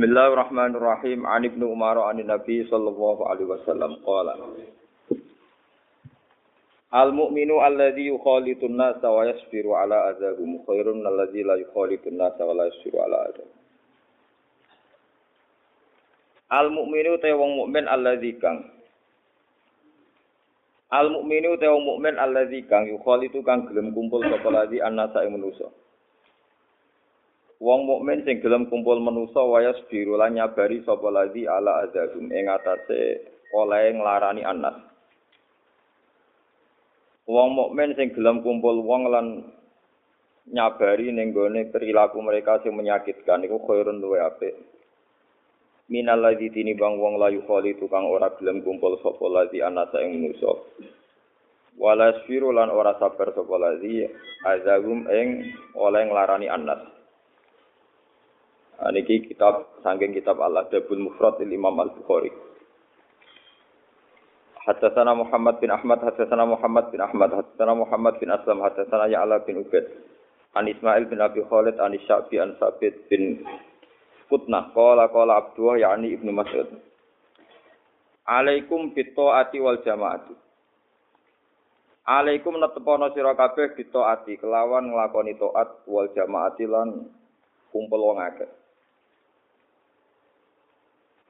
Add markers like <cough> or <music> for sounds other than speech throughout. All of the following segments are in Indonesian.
Bismillahirrahmanirrahim. An Ibnu Umar an Nabi sallallahu alaihi wasallam qala Al mu'minu alladhi yukhalitun nasa wa yasbiru ala adzahum khairun alladhi la yukhalitun nasa wa la yasbiru ala adzahum. Al mu'minu te wong mukmin alladzi kang Al mu'minu te wong mukmin alladzi kang yukhalitu kang gelem kumpul sapa ladzi annasa ing manusa. Wong mukmin sing gelem kumpul manusa wayas biru lan nyabari sapa ladzi ala azabum ing atase oleh nglarani anas. Wong mukmin sing gelem kumpul wong lan nyabari ning gone perilaku mereka sing menyakitkan iku khairun luwe apik. Minal ladzi tinimbang wong layu kholi tukang ora gelem kumpul sapa ladzi anasa ing manusa. Wala sfiru lan ora sabar sapa ladzi azabum ing oleh nglarani anas. Niki kitab sangking kitab Al-Adabul Mufrad Imam Al-Bukhari. Haddatsana Muhammad bin Ahmad, haddatsana Muhammad bin Ahmad, haddatsana Muhammad bin Aslam, haddatsana Ya'la bin Ubaid. An Ismail bin Abi Khalid, an Sya'bi, an Sabit bin Kutnah. Qala qala Abdullah yakni Ibnu Mas'ud. Alaikum bitaati wal jamaati. Alaikum netepono sira kabeh bitaati kelawan nglakoni taat wal jamaati lan kumpul wong akeh.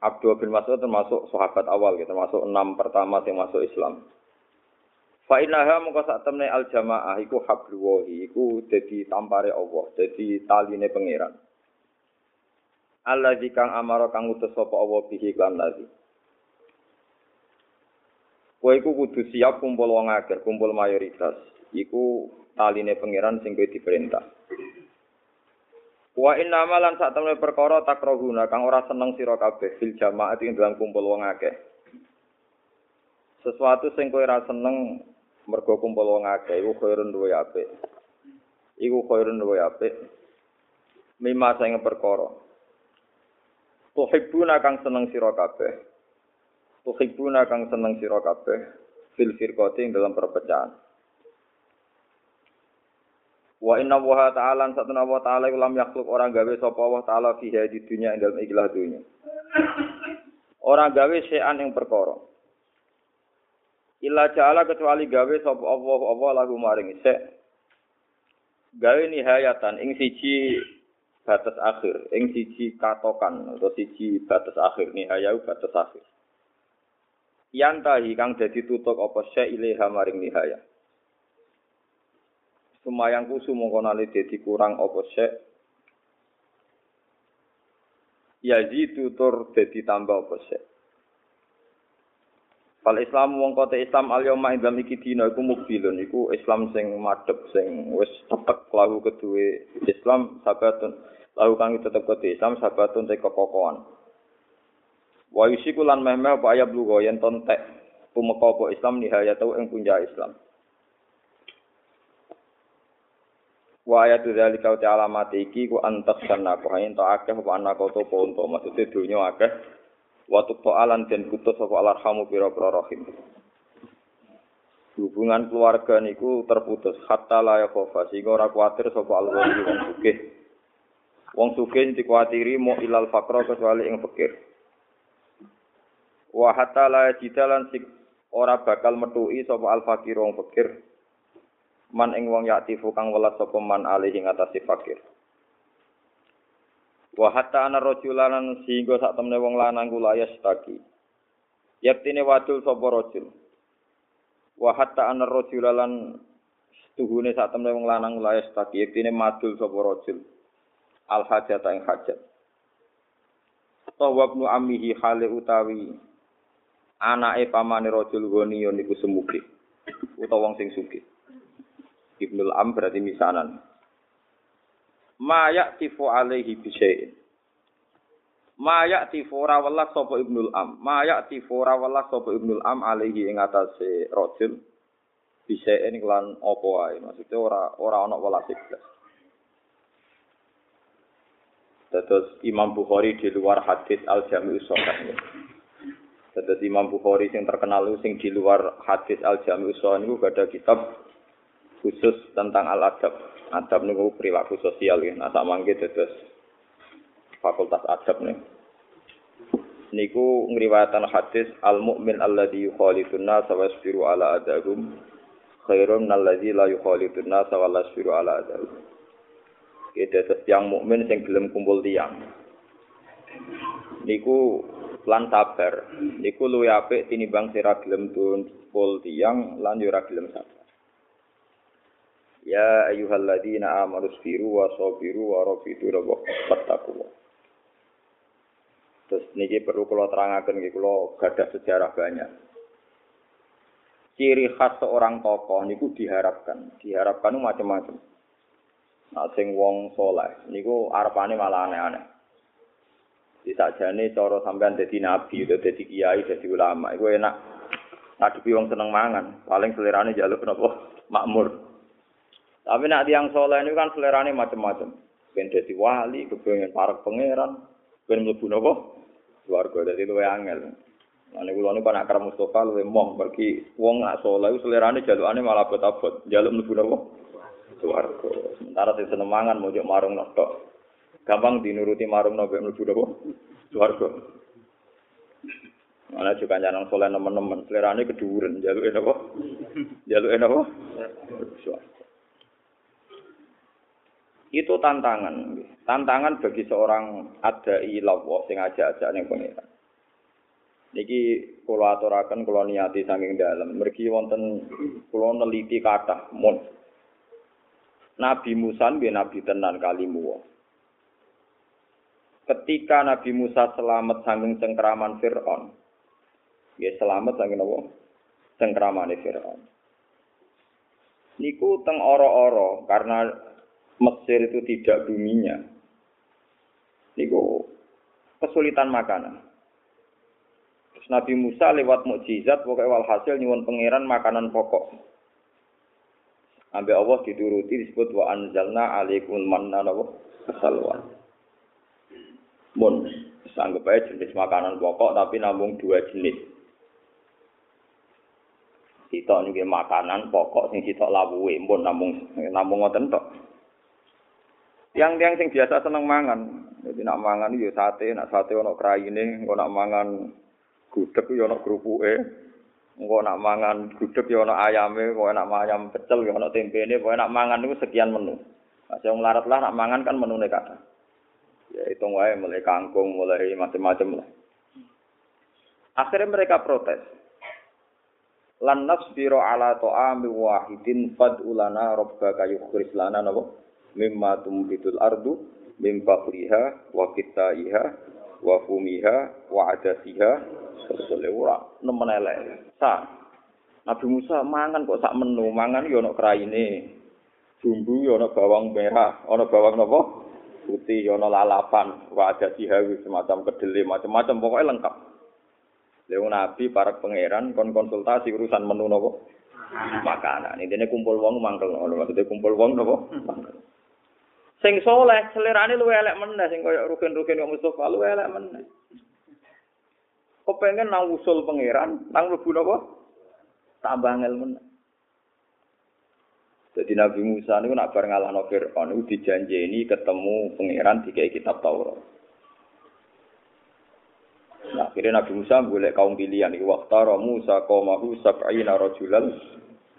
Abdul bin Mas'ud termasuk sahabat awal, gitu, termasuk enam pertama yang masuk Islam. Fa innaha mengko sak temne al jamaah iku habluwahi iku dadi tampare Allah, dadi taline pangeran. Allah kang amara kang utus sapa Allah bihi lan ladzi. Kowe iku kudu siap kumpul wong akeh, kumpul mayoritas. Iku taline pangeran sing kowe diperintah. Wa inna malan sak temne perkara takrohuna kang ora seneng sira kabeh fil jamaah ing dalam kumpul wong akeh. Sesuatu sing kowe ora seneng mergo kumpul wong akeh iku khairun luwe apik. Iku khairun luwe apik. Mima sing perkara. Tuhibbuna kang seneng sira kabeh. Tuhibbuna kang seneng sira kabeh fil firqati dalam perpecahan. Wa inna wa ta'ala satuna wa ta'ala ulam yakhluk orang gawe sapa wa ta'ala fi di dunya ing dalem ikhlas dunya. Orang gawe sean ing perkara. Illa ja'ala kecuali gawe sapa Allah Allah lagu maring sek. Gawe nihayatan ing siji batas akhir, ing siji katokan atau siji batas akhir nihayau batas akhir. Yantahi kang dadi tutuk apa syai ilaha maring nihayah. Sumayang kusu mongko nali dadi kurang apa sek. Yazidu tur dadi tambah apa sek. Fal Islam wong kote Islam al yauma indam iki dina iku mukbilun iku Islam sing madhep sing wis tetek lahu kedue Islam sabatun lahu kang tetep kote Islam sabatun te kekokohan. Wa yusiku lan meh-meh apa ayat lugo yen tontek tumeka apa Islam nihaya tau ing punja Islam. Wa ayat dzalika wa alamat iki ku antak sana ku hain to akeh apa anak to ponto maksude dunya akeh. Wa tu alan den putus apa alarhamu pira-pira rahim. Hubungan keluarga niku terputus hatta la yakhofa sehingga ora kuatir sapa Allah wong sugih. Wong sugih dikuatiri mau ilal fakra kecuali ing fakir. Wa hatta la jidalan sik ora bakal metuki sapa al fakir wong fakir man ing wong yaktifu kang welas sapa man alih ing atase fakir. Wa hatta ana rajulanan sehingga sak temne wong lanang kula yastaki. Yaktine wadul sapa rajul. Wa hatta ana rajulalan tuhune sak temne wong lanang kula yastaki. Yaktine madul sapa rajul. Al hajat ing hajat. Tawabnu amihi hale utawi anake pamane rajul goni niku semuge utawa wong sing sugih Ibnul Am berarti misanan. Ma yaktifu alaihi bisyai'in. Maya tifora welas sapa Ibnul Am. Maya tifora welas sapa Ibnul Am alaihi ing atase rajul bisa ini kelan apa wae. Maksudnya ora ora ana welas iblas. Terus Imam Bukhari di luar hadis Al Jami'us Sahih. Terus Imam Bukhari yang terkenal sing di luar hadis Al Jami'us Sahih itu ada kitab khusus tentang al adab. Niku perilaku sosial ya. Nah sama gitu terus fakultas adab nih. Niku ngriwayatan hadis al mukmin alladzi yukhalidun nas wa yasbiru ala adabum khairun alladzi la yukhalidun nas wa la yasbiru ala adabum. Kita yang mukmin sing gelem kumpul tiang. Niku lan sabar. Niku luwih apik tinimbang sira gelem kumpul tiang lan yo ora gelem sabar. Ya ayyuhalladzina amanu sabiru wa sabiru wa rabitu rabbakum Terus niki perlu kalau terangkan niki kalau gadah sejarah banyak. Ciri khas seorang tokoh niku diharapkan, diharapkan macam-macam. Nah, sing wong soleh, niku arpane malah aneh-aneh. Di sajane cara sampean dadi nabi, dadi kiai, dadi ulama, iku enak. Ngadepi wong seneng mangan, paling selerane jaluk napa? Makmur. Tapi nak tiang soleh ini kan selerane macam-macam. Ben dadi wali, kepengen para pangeran, ben mlebu napa? Swarga dadi luwe angel. Nah kula niku kan akram Mustafa luwe moh pergi wong nak soleh selerane jalukane malah abot-abot, jaluk mlebu napa? Sementara sing seneng mangan mojok marung tok. Gampang dinuruti marung nopo mlebu napa? Swarga. Mana juga jangan soleh teman-teman, selerane keduren, jaluk napa? Jaluk napa? Swarga. Itu tantangan. Tantangan bagi seorang ada ilawo sing aja-aja ning pengiran. Niki kula aturaken kula niati saking dalem. Mergi wonten kula neliti kathah mun. Nabi Musa nggih nabi tenan kalimu. Ketika Nabi Musa selamat saking cengkraman Firaun. Nggih selamat saking napa? Cengkramane Firaun. Niku teng oro-oro karena Mesir itu tidak buminya. Niku kesulitan makanan. Terus Nabi Musa lewat mukjizat pokoknya walhasil nyuwun pangeran makanan pokok. Ambil Allah dituruti disebut wa anzalna alaikumul manna wa salwa. Mun sanggup aja jenis makanan pokok tapi namun dua jenis. Kita ini makanan pokok sing kita lawuhe mun namung namung ngoten tok. Tiang-tiang sing biasa seneng mangan. Jadi nak mangan yo sate, nak sate ono kraine, engko nak mangan gudeg yo ono krupuke. Engko nak mangan gudeg yo ono ayame, engko nak ayam pecel yo ono tempene, pokoke nak mangan niku sekian menu. Nah, sing larat lah nak mangan kan menune kata. Ya hitung wae mulai kangkung, mulai macam-macam lah. Akhirnya mereka protes. Lan nasbiru ala ta'ami wahidin fad'ulana rabbaka yukhrij lana napa? Mimma tumbitul ardu mim fakriha wa kitaiha wa fumiha wa adasiha sesule ora nemen elek. Sa Nabi Musa mangan kok sak menu mangan yo ana kraine bumbu yo ana bawang merah ana bawang napa putih yo ana lalapan wa adasiha semacam kedele macam-macam pokoknya lengkap. Lewu Nabi para pangeran kon konsultasi urusan menu napa? Makanan. Ini kumpul wong mangkel ngono. Maksudnya kumpul wong napa? Mangkel Sing soleh selerane luwe elek meneh sing kaya rugen-rugen kok Mustofa luwe elek meneh. Kok nang usul pangeran, nang mlebu napa? Tambah meneh. Jadi Nabi Musa niku nak bar ngalahno Firaun niku dijanjeni ketemu pangeran dikai kitab Taurat. Nah, akhirnya Nabi Musa boleh kaum pilihan. Waktara Musa qaumahu sab'ina rajulan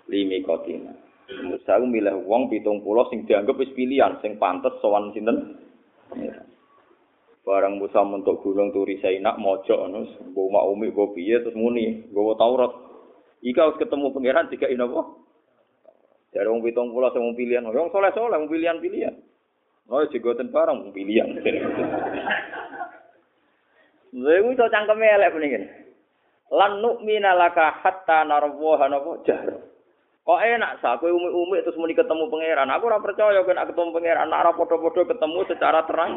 limi kotina. Musa milih wong pitung pulau sing dianggap wis pilihan, sing pantes sowan sinten. Barang Musa mentok gunung turi Saina mojok ngono, mbok mak umi mbok piye terus muni, nggawa Taurat. Ika harus ketemu pangeran tiga ini apa? Dari wong pitung pulau sing pilihan, wong soleh soleh wong pilihan pilihan. Oh, jigoten barang wong pilihan. Lha iso cangkeme elek puniki. Lan nu'mina laka hatta narwaha napa jahra. Kok enak sa kowe umi-umi terus muni ketemu pangeran. Aku ora percaya kowe nak ketemu pangeran, ora padha-padha ketemu secara terang.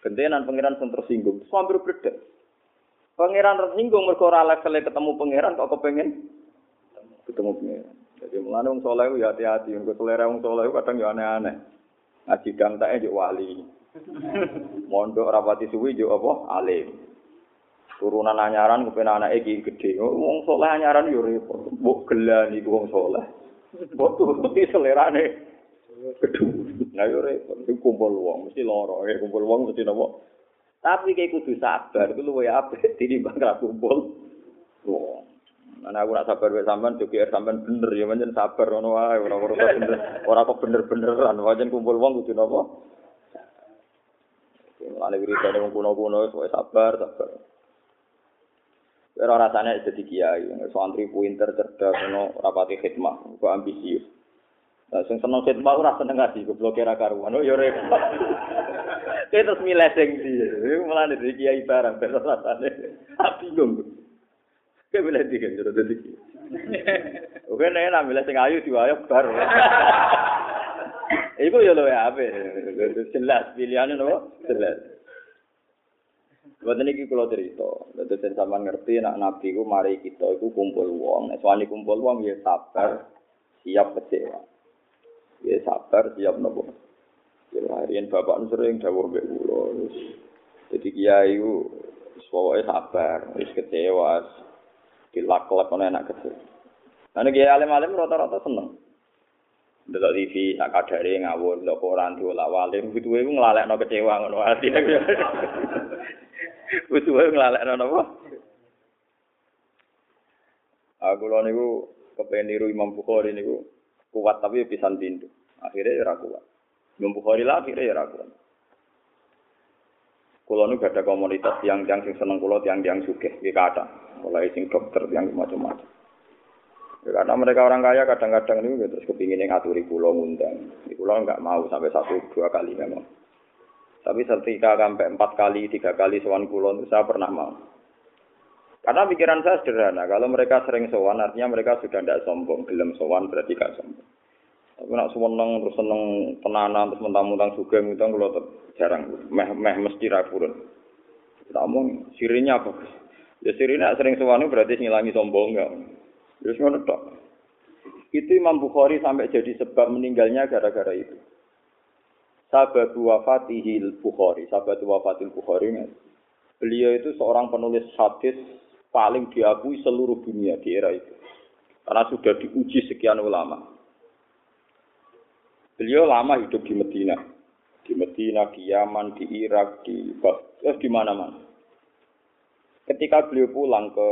Gentenan pangeran sing tersinggung. Terus hampir bledek. Pangeran tersinggung mergo ora level ketemu pangeran kok kepengen ketemu pangeran. Jadi mulane wong saleh ya hati-hati, engko selera wong saleh kadang ya aneh-aneh. Ngaji dang tak wali. Mondok rapati suwi yo apa alim. Turunan anyaran kepen anake iki gedhe. Wong saleh anyaran yo repot. Mbok gelan iku wong saleh. Mbok turuti selerane gedhe. Nah yo repot. Kumpul wong mesti lara, kumpul wong mesti napa. Tapi kayak kudu sabar, itu luwe apik tinimbang ra kumpul wong. Ana aku nak sabar wae sampean joki sampean bener ya pancen sabar ngono wae ora ora bener ora kok bener-beneran pancen kumpul wong kudu napa. Mulane wiridane wong kuno-kuno wis sabar sabar. Ora rasane dadi kiai, santri pinter cerdas ngono rapati khidmah, kok ambisius. Nah, sing seneng khidmah ora seneng ngaji, goblok kira karuan. Oh ya repot. <laughs> Kayak terus milih sing ndi. Mulane dadi kiai barang ben rasane. Bingung. Kayak milih ndi kan jero dadi kiai. <laughs> Oke nek nak milih sing ayu diwayok bar. <laughs> Iku ya luwe ape. Jelas pilihane nopo? Jelas. Buat ini kalau cerita, betul dan sama ngerti nak nabi ku mari kita itu kumpul uang, nah soalnya kumpul uang ya sabar, siap kecewa, ya sabar siap nopo. Ya harian bapak sering dawuh mbek kula. Jadi kiai ku pokoke sabar, wis kecewa, dilak-lak enak kecil. Nah kiai alim-alim rata-rata seneng. Delok TV sak kadare ngawur, delok koran diolah walim, gitu iku nglalekno kecewa ngono ati. <laughs> Wae nglalekno napa? Aku lho niku kepen niru Imam Bukhari niku kuat tapi pisan pintu. Akhirnya ora kuat. Imam Bukhari lah akhirnya ora kuat. Kulo nu gak ada komunitas yang yang sing seneng kulo yang yang sugih, iki kata. Mulai sing dokter yang macam-macam. Karena mereka orang kaya kadang-kadang ini terus kepingin yang ngaturi kulo ngundang. Di kulo nggak mau sampai satu dua kali memang. Tapi ketika sampai empat kali, tiga kali sowan kulo itu saya pernah mau. Karena pikiran saya sederhana, kalau mereka sering sowan artinya mereka sudah tidak sombong, gelem sowan berarti gak sombong. Tapi nak seneng terus seneng tenanan terus mentang-mentang juga ngutang kalau jarang, meh meh mesti rapurun. Namun sirinya apa? Ya sirinya sering sowan berarti ngilangi sombong ya. Terus ngono tok. Itu Imam Bukhari sampai jadi sebab meninggalnya gara-gara itu. Sahabat wafatihil Bukhari, sahabat wafatil Bukhari Beliau itu seorang penulis hadis paling diakui seluruh dunia di era itu. Karena sudah diuji sekian ulama. Beliau lama hidup di Medina. Di Medina, di Yaman, di Irak, di eh, di mana-mana. Ketika beliau pulang ke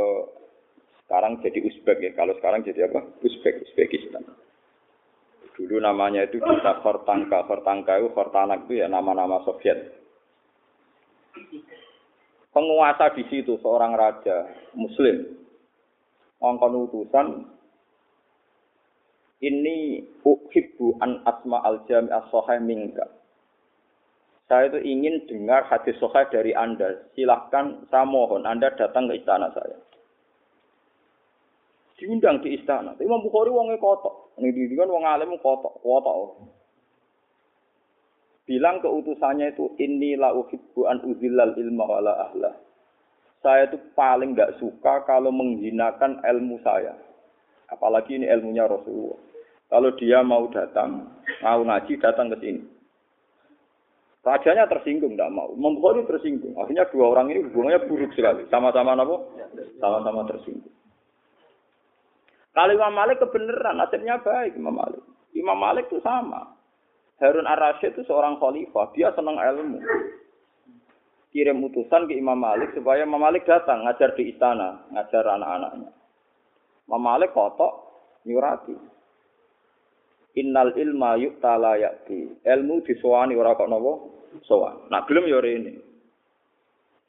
sekarang jadi Uzbek ya. Kalau sekarang jadi apa? Uzbek, Uzbekistan. Dulu namanya itu kita Hortangka. Hortangka itu Hortanak itu ya nama-nama Soviet. Penguasa di situ seorang raja Muslim. Ngongkon utusan ini uhibbu an asma al jami as minka. Saya itu ingin dengar hadis sahih dari Anda. Silahkan saya mohon Anda datang ke istana saya. Diundang di istana. Imam Bukhari wongnya kotok. Ini di kan wong alim kotok, kotok. Bilang ke utusannya itu inilah uhibbu an uzillal ilma wala ahla. Saya itu paling nggak suka kalau menghinakan ilmu saya. Apalagi ini ilmunya Rasulullah. Kalau dia mau datang, mau ngaji, datang ke sini. Rajanya tersinggung, tidak mau. Membukhari tersinggung. Akhirnya dua orang ini hubungannya buruk sekali. Sama-sama apa? Sama-sama tersinggung. Kalau Imam Malik kebenaran, nasibnya baik Imam Malik. Imam Malik itu sama. Harun ar-Rasyid itu seorang khalifah. Dia senang ilmu. Kirim utusan ke Imam Malik supaya Imam Malik datang ngajar di istana, ngajar anak-anaknya. Imam Malik kotok, nyurati. Innal ilma yu'ta la. Ilmu disowani ora kok napa? Sowan. Nah, belum yo ini.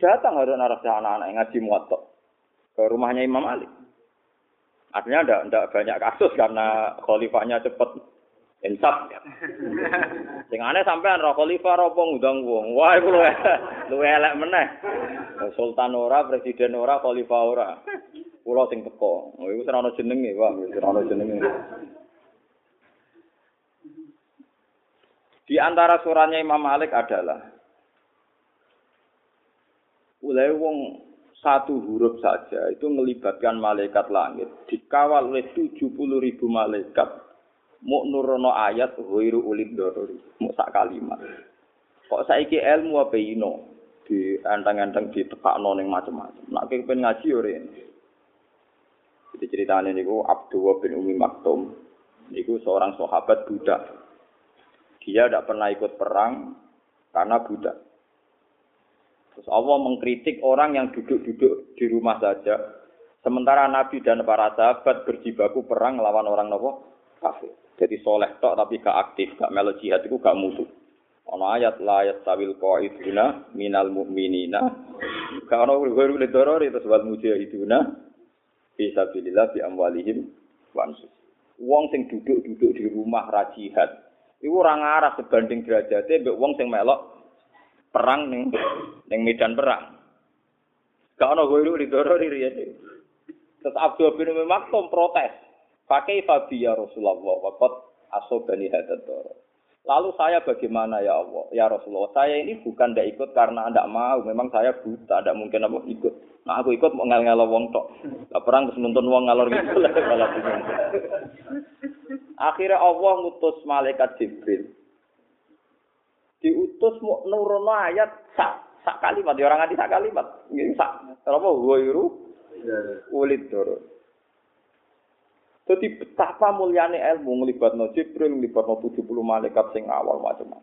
Datang Harun ar-Rasyid anak-anak ngaji muwatta ke rumahnya Imam Malik. Artinya ndak ndak banyak kasus karena khalifahnya cepet insaf. Sing aneh sampean roh khalifah apa ngundang wong. Wah iku luwe luwe elek meneh. Sultan ora, presiden ora, khalifah ora. Kula sing teko. Oh iku ora ana jenenge, Pak. Ora ana jenenge. Di antara suratnya Imam Malik adalah Mulai wong satu huruf saja itu melibatkan malaikat langit. Dikawal oleh 70 ribu malaikat. Mau nurono ayat huiru ulid dorori. Mau sak kalimat. Kok saiki ilmu apa ino? Di antang-antang di tepak noning macam-macam nak pengen ngaji ore jadi ceritanya niku Abdullah bin Umi Maktum. Niku seorang sahabat budak. Dia tidak pernah ikut perang karena budak Terus Allah mengkritik orang yang duduk-duduk di rumah saja. Sementara Nabi dan para sahabat berjibaku perang lawan orang nopo kafir. Jadi soleh tok tapi gak aktif, gak melo jihad itu gak musuh. Ono ayat la yastawil qaiduna minal mu'minina. Gak ono guru le doror itu sebab mujahiduna fi sabilillah bi amwalihim wa Wong sing duduk-duduk di rumah ra jihad, iku ora ngarah sebanding derajate mbek wong sing melok perang ning ning medan perang. Gak ono guru di doro diri ya. Terus Abdul bin Maktum protes. Pakai fabi ya Rasulullah wakot asobani doro. Lalu saya bagaimana ya Allah? Ya Rasulullah, saya ini bukan tidak ikut karena anda mau. Memang saya buta, tidak mungkin apa ikut. Nah aku ikut mau ngel wong tok. Gak perang terus nonton wong ngalor gitu lah. <laughs> Akhirnya Allah ngutus malaikat Jibril diutus mau nurono ayat sak sak kalimat. Ya orang nganti sak kalimat. Ini sak. Apa? Ghairu ulid doro. Jadi betapa muliane ilmu ngelibatno Jibril ngelibatno 70 malaikat sing awal macam-macam.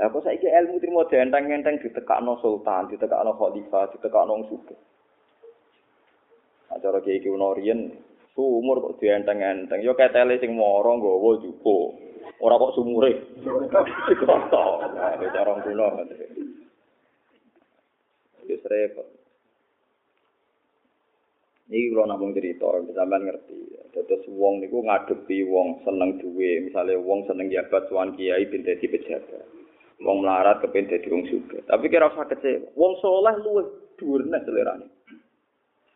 Ya kok saiki ilmu trimo enteng-enteng ditekakno sultan, ditekakno khalifah, ditekakno wong sugih. Acara kiai ki riyen sumur kok dienteng-enteng. Yo ketele sing moro nggawa jupo. Ora kok sumure. Kroto. Nah, cara kuno. Wis repot. Iki kula namung cerita, sampean ngerti. Terus wong niku ngadepi wong seneng duwe, misale wong seneng jabat tuan kiai bin dadi pejabat. Wong melarat kepen dadi wong sugih. Tapi kira usah kecewa. Wong soleh luwih dhuwur nek selerane.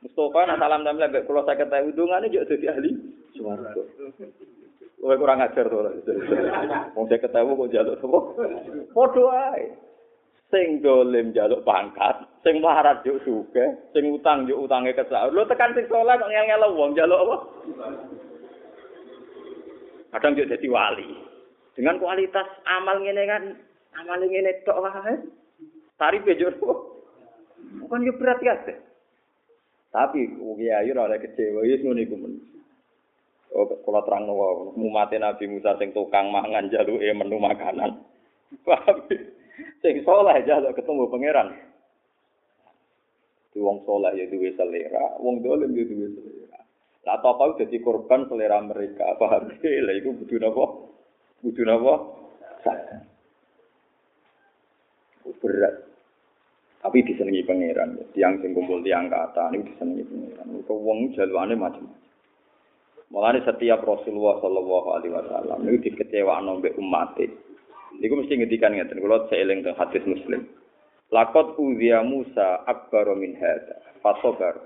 Mustafa nak salam damel mbek kula 50 hidungane yo dadi ahli swarga. Kowe kurang ajar to. Wong saya ketemu kok njaluk sapa? Padha ae. Sing dolim njaluk pangkat, sing melarat yo suke, sing utang yo utange kesak. Lho tekan sing saleh kok ngel-ngel wong njaluk apa? Kadang yo dadi wali. Dengan kualitas amal ngene kan, amal ngene tok wae. Tarife yo. Bukan yo berat ya. Tapi kiai ora kecewa, wis ngono iku. Oh, kalau terang nawa, umat Nabi Musa sing tukang mangan jaluk menu makanan. <laughs> Paham? Sing soleh jaluk ketemu pangeran. Di wong soleh ya duwe selera, wong dolim ya duwe selera. Lah tokoh jadi korban selera mereka. Paham? <laughs> Lah iku butuh napa? Butuh napa? Berat. Tapi disenengi pangeran. Tiang sing kumpul tiang kata ini disenengi pangeran. Kau wong jalukane macam-macam. Mulane setiap Rasulullah Shallallahu Alaihi Wasallam itu dikecewaan mbek umat Iku mesti ngedikan ngeten, kalau seeling teng hadis Muslim. Lakot uziya Musa akbar min hada, fasobar.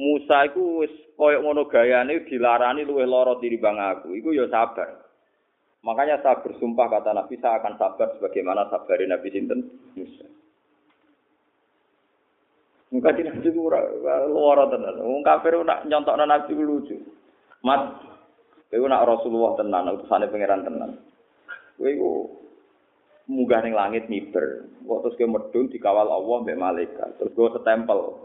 Musa iku wis koyo ngono gayane dilarani luwih lara tinimbang aku. Iku ya sabar. Makanya saya bersumpah kata Nabi saya akan sabar sebagaimana sabarin Nabi sinten Musa. Muka di Nabi luar tenan. Wong kafir nak nyontokno Nabi lucu. Mat, kowe nak Rasulullah tenan, utusane pangeran tenan. Kowe iku munggah ning langit miber. Kok terus kowe medun dikawal Allah mbek malaikat. Terus kowe setempel.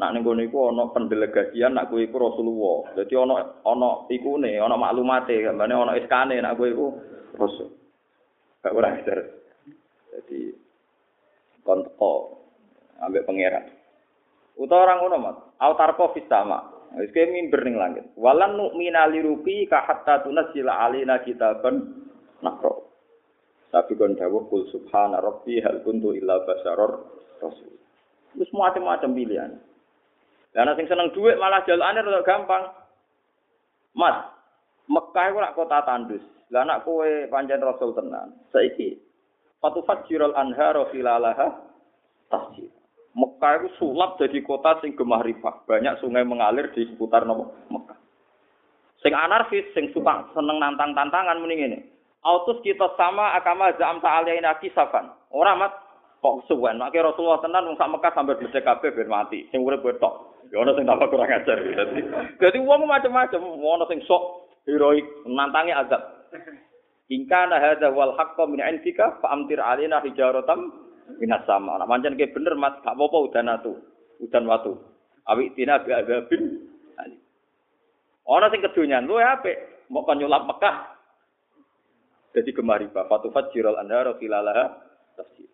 Nak ning kono iku ana pendelegasian nak kowe iku Rasulullah. Dadi ana ana ikune, ana maklumate, gambane ana iskane nak kowe iku Rasul. Gak ora ajar. Jadi kontok ambek pangeran. Utawa orang ngono, Mat. Autarko fis sama. Wis kaya mimber ning langit. Walan nu'mina li rubi ka hatta tunazzila alaina kitaban nakro. Tapi kon dawuh kul subhana rabbi hal kuntu illa basaror rasul. Wis macam-macam pilihan. Lah sing seneng dhuwit malah jalane rada gampang. Mas, Mekah iku kota tandus. Lah anak kowe pancen rasul tenan. Saiki Fatu fajirul anharo filalaha tasjid. Mekah itu sulap jadi kota sing gemah rifah. Banyak sungai mengalir di seputar nopo Mekah. Sing anarkis, sing suka seneng nantang tantangan mending ini. Autus kita sama agama zam ta'alaina kisafan. Orang mat Kok suwen, akhirnya Rasulullah tenan wong sak Mekah sampai bedhe kabeh ben mati. Sing urip betok. Ya ana sing tambah kurang ajar. Dadi dadi wong macam-macam, ana sing sok heroik menantangi azab. Ingka na hadza wal haqqo min indika fa amtir alaina hijaratam minas sama. Nah, pancen ke bener Mas, gak apa-apa udan atu. Udan watu. Awi tina bi azabin. Ana sing kedonyan luwe apik, mau kon Mekah. Jadi kemari Bapak Tufat Jiral Andara Filalaha Tafsir.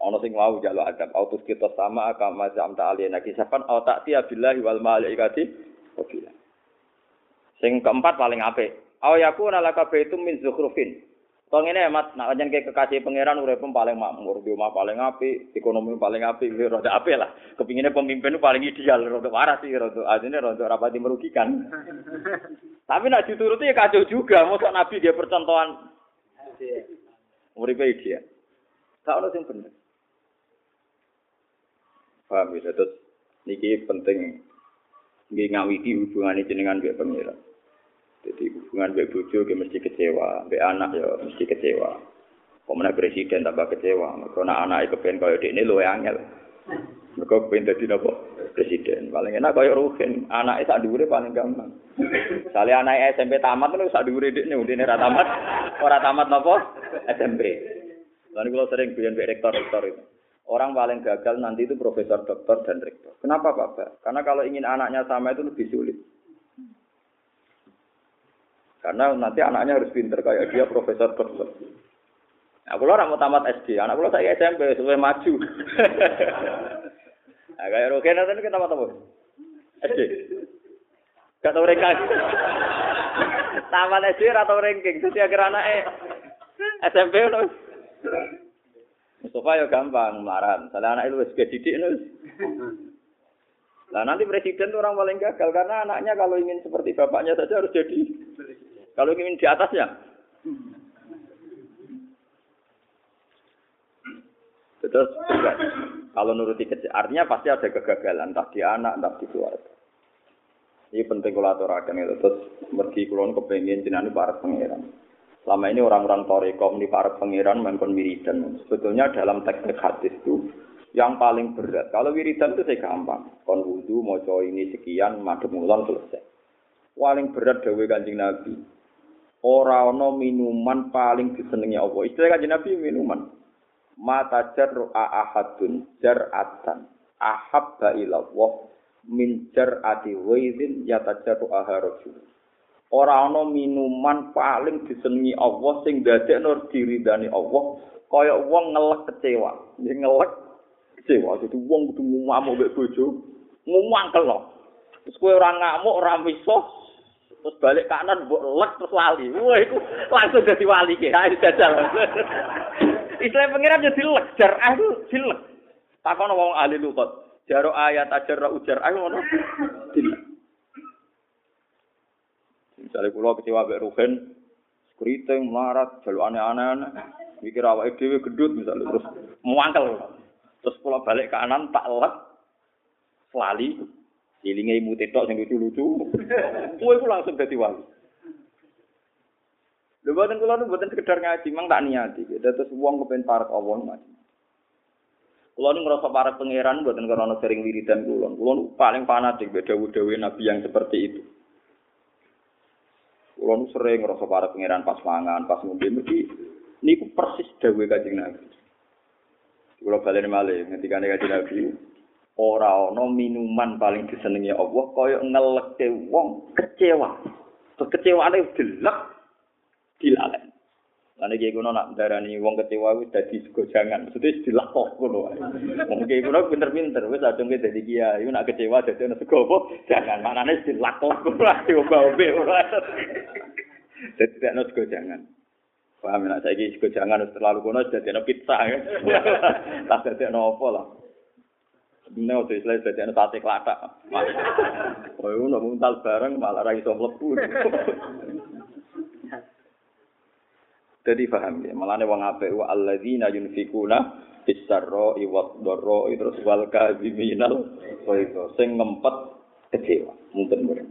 Ono sing mau jaluk adab autus kita sama aka mazam ta aliyana kisafan au ta'ti billahi wal malaikati wabila. Sing keempat paling apik. Au yakuna laka baitum min zukhrufin. Tong ini mat nak jan ke kekasih pangeran urip paling makmur, di rumah paling apik, ekonomi paling apik, <laughs> rada apik lah. Kepinginnya pemimpin paling ideal, rada waras sih, rada ajine rada rapati merugikan. <laughs> Tapi nak dituruti ya kacau juga, mosok nabi dia percontohan. Uripe ideal. Tak ono sing bener. Paham ya, terus niki penting nggih ngawiti hubungan jenengan mbek pangeran. Jadi hubungan mbek bojo ke mesti kecewa, mbek anak ya mesti kecewa. Pemenang presiden tambah kecewa, mergo anak anake kepen kaya dekne luwe angel. Mergo kepen dadi presiden. Paling enak kaya Ruhin, anake sak dhuwure paling gampang. Sale anake SMP tamat lho sak dhuwure dekne, udine ora tamat, ora tamat napa SMP. Lalu kalau sering biyen mbek rektor-rektor itu. Orang paling gagal nanti itu profesor, doktor, dan rektor. Kenapa Pak? Karena kalau ingin anaknya sama itu lebih sulit. Karena nanti anaknya harus pinter kayak dia profesor, doktor. Nah, kalau orang mau tamat SD, anak kalau saya SMP, supaya maju. <laughs> nah, kayak Rogen nanti kita tamat apa? SD. Gak tau ranking. <laughs> tamat SD atau ranking. Jadi akhir anaknya SMP. Mustafa ya gampang melarat. Misalnya anak itu wis didik nus. Nah nanti presiden itu orang paling gagal karena anaknya kalau ingin seperti bapaknya saja harus jadi. Kalau ingin di atasnya. Terus kalau nuruti kecil, artinya pasti ada kegagalan, entah di anak, entah di keluarga. Ini penting kalau aturakan itu. Terus mergi kulon kepengen jenani para pangeran. Selama ini orang-orang Torekom di para pangeran mengkon wiridan. Sebetulnya dalam teks-teks hadis itu yang paling berat. Kalau wiridan itu saya gampang. Kon wudhu, moco ini sekian, madem ulang selesai. Paling berat dawe kanjeng Nabi. Orang no minuman paling disenangi Allah. Istilah kanjeng Nabi minuman. Mata jar ahadun jar'atan ahabba ilallah min jar'ati waidin yata jaru aharajul. ora ana minuman paling disenengi Allah sing dadekno diridani Allah kaya wong ngelek kecewa yen ngelek kecewa dadi wong kudu ngamuk mbek bojo ngumangkel terus kowe ora ngamuk ora iso terus balik kanan mbok lek terus wali. Wah iku langsung dadi wali ki. Ayo jajal. <laughs> Islam pengiran jadi lek jar. Aku dilek. Takono wong ahli lugat jaro ayat ajar ujar. Ayo ngono. Dilek. Misalnya pulau kecewa Mbak Ruhen, keriting, melarat, jalur aneh-aneh, mikir awak dhewe gedut misalnya terus muangkel. Terus pulau balik ke kanan tak lek, selali, ilinge imu tetok yang lucu-lucu, kue itu langsung jadi wali. Lho boten kula nu boten sekedar ngaji, mang tak niati. Terus wong kepen parek Allah macam. Kulo nu ngerasa para pangeran boten karena sering wiridan kulo. Kulo paling fanatik beda dewe nabi yang seperti itu. Kulo nu sering ngerasa para pangeran pas mangan, pas ngombe mesti niku persis dawuh Kanjeng Nabi. Kulo balen malih ngendikane Kanjeng Nabi, ora ana minuman paling disenengi Allah kaya ngeleke wong kecewa. Terus kecewane delek dilalen. Lan iki kuno nak darani wong kecewa wis dadi gojangan, maksudnya dilakok ngono wae. Wong iki kuno pinter-pinter wis adung dadi kiai, nak kecewa dadi ana sego apa? Jangan manane dilakok wae obe ora. Dadi ana sego jangan. Paham nek saiki sego jangan wis <laughs> terlalu kuno dadi ana pizza ya. Tak dadi ana apa lah. Ini waktu Islam jadi ada sate kelatak. <laughs> Oh, ini muntal bareng malah ra iso mlebu. <laughs> Jadi paham ya, malah wong apik wa alladzina yunfikuna bisarra wa dharra terus wal kadhiminal itu sing ngempet kecewa. Mungkin mungkin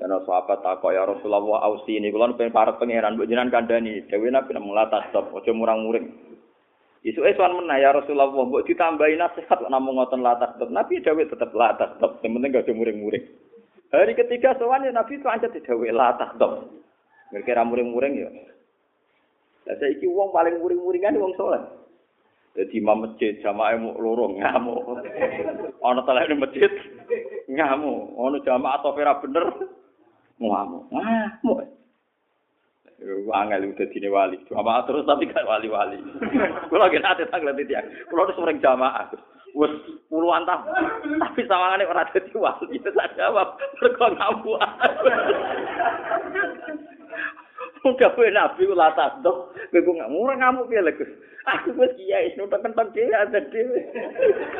Dan sahabat takok ya Rasulullah ausi ini kula pengen para pangeran mbok jenengan kandhani. Dewe nabi melatas stop aja murang-muring. Isu eswan menah ya Rasulullah, mbok ditambahi nasihat kok namung ngoten latah tetep. Nabi dawuh tetep latah tetep, yang penting gak muring-muring. Hari ketiga sowan ya Nabi itu aja didawuh latah tetep. Kira-kira muring-muring ya. Lah saiki wong paling muring-muringan wong saleh. Jadi imam masjid jamaah mau loro ngamuk. Ana telek masjid ngamuk. Ana jamaah atau ora bener ngamuk. Ngamuk. Angel udah dini wali. Jamaah terus tapi gak wali-wali. Kalau lagi nanti tanggal titik. Kalau harus sering jamaah. Wes puluhan tahun. Tapi sama orang jadi wali. Itu saya jawab. Mereka ngamuk. Muga kowe nabi kula tasdok, kowe kok ngamuk ngamuk piye Gus. Aku wis kiai wis nutek-entek dhewe ada dhewe.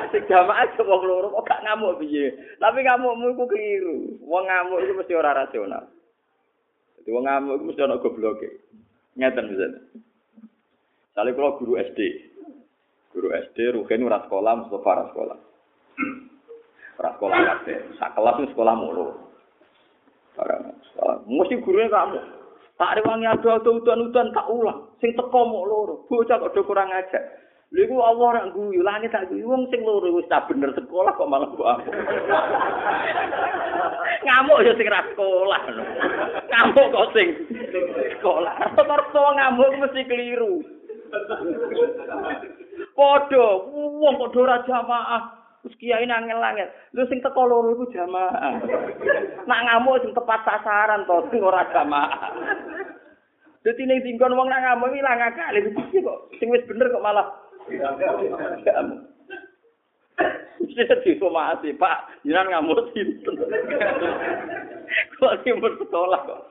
Sing jamaah wong loro kok gak ngamuk piye. Tapi ngamukmu iku keliru. Wong ngamuk itu mesti ora rasional. Jadi wong ngamuk itu mesti ana gobloke. Ngeten misalnya. Salih kalau guru SD, guru SD Ruhin ora sekolah, Mustafa ora sekolah. Ora sekolah kabeh. Sak kelas itu sekolah mulu. Barang sekolah. Mesti gurunya kamu. Tak rewangi ado-ado udan-udan tak ulang. Sing teko mok loro. Bocah kok do kurang ajar. Lha iku Allah ora guyu, langit tak guyu wong sing loro wis tak bener sekolah kok malah mbok aku. <laughs> ngamuk ya sing ra sekolah. Ngamuk kok sing sekolah. Rata-rata ngamuk mesti keliru. Padha wong kok ora jamaah. Terus kiai nangel-nangel. Lu sing teko loro iku jamaah. Nak ngamuk sing tepat sasaran to, sing ora jamaah. Dadi ning dinggon wong nak ngamuk ilang akal. Iki kok sing wis bener kok malah Mesti disomasi, Pak. Jangan ngamuk sinten. Kok timur sekolah kok.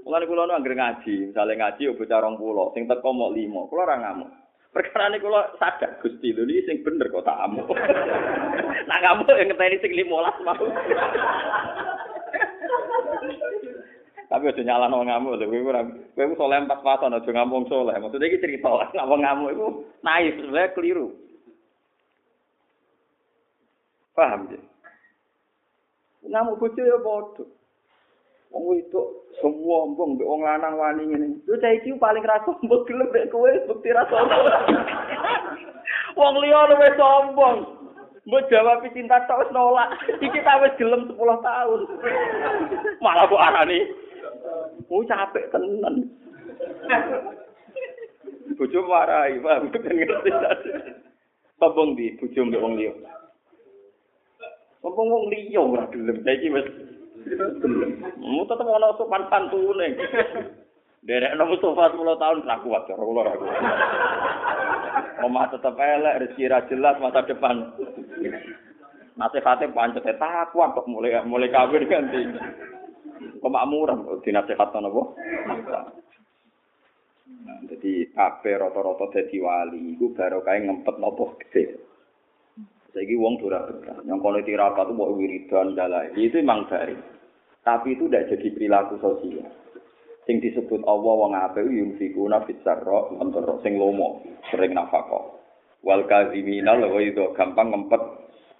Mulane kula nu anggere ngaji, misale ngaji bocah 20, sing teko mok 5, kula ora ngamuk. Perkara ini kula sadar Gusti lho iki sing bener kok tak amuk. Nak ngamuk yang ngeteni sing 15 mau. Tapi aja nyalano ngamuk lho, kowe ora kowe saleh empat pasan aja ngamuk saleh. Maksudnya iki cerita <laughs> ngamuk ngamuk iku naif, sebenarnya keliru. Paham ya? Ngamuk bojo ya padha. Wong itu semua mbong mbek wong lanang wani ngene. Lu cah iki paling ra sombong gelem mek kowe bukti ra sombong. <laughs> wong liya luwih sombong. Mbok jawab cinta tok wis nolak. Iki ta wis gelem 10 tahun. <laughs> Malah kok arani. Oh capek tenan. Bojo marahi, paham kan ngerti. Sombong di bojo mbek wong liya. Sombong wong liya ora gelem. Saiki wis Mu tetep ana sopan santune. Derek nang Mustafa 10 tahun ra kuat cara kula ra kuat. Omah tetep elek, rezeki ra jelas masa depan. Nasihate pancet takwa kok mulai mulai kawin ganti. Kemakmuran kok dinasihatno napa? Nah, jadi kabeh rata-rata dadi wali iku barokah ngempet napa gede. Saiki wong ora betah. Yang kono tirakat itu mau wiridan dalai. Itu memang dari. Tapi itu tidak jadi perilaku sosial. Sing disebut Allah wong apik yunfikuna fis sarra wa sing lomo, sering nafkah. Wal kazimina lho itu gampang ngempet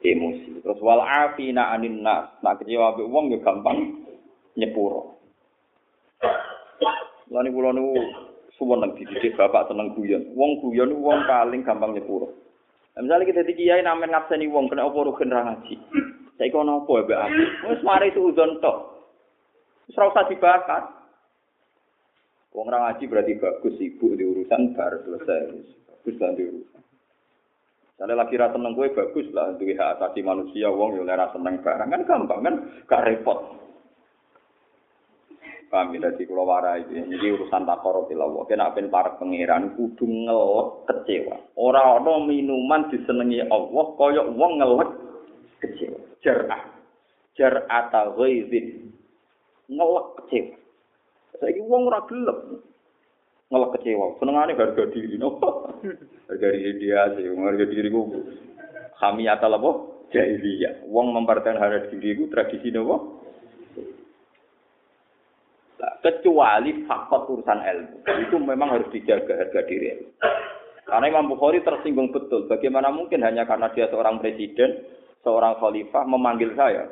emosi. Terus wal afina anin nas. Nak kecewa wong ya gampang nyepuro. Lan kula niku suwon nang dididik bapak seneng guyon. Wong guyon wong paling gampang nyepuro. Nah, misalnya kita di kiai namen ngabseni wong kena apa rugen ra ngaji. Saiki ono apa ya aku? Wis mari suudzon tok. Wis ora usah dibakar. Wong ra ngaji berarti bagus sibuk di urusan bar selesai. Bagus lah di urusan. Misalnya lagi rasa seneng gue bagus lah, duwe hak asasi manusia, wong yo ora seneng barang kan gampang kan, gak repot. Paham ya, jadi kalau warai ini, ini urusan takoro tilawa. Kena apa para pangeran kudu ngelek kecewa. Orang ada minuman disenengi Allah, koyok wong ngelek kecewa. Jar'ah. Jar'ah ta'ghaizin. Ngelek kecewa. Saya wong ora gelem. Ngelek kecewa. Senengane harga diri. No? <laughs> harga diri dia sih. Harga diri ku. Kami atal apa? Jahiliyah. Wong mempertahankan harga diri ku tradisi nopo? Kecuali faktor urusan ilmu itu memang harus dijaga harga diri karena Imam Bukhari tersinggung betul bagaimana mungkin hanya karena dia seorang presiden seorang khalifah memanggil saya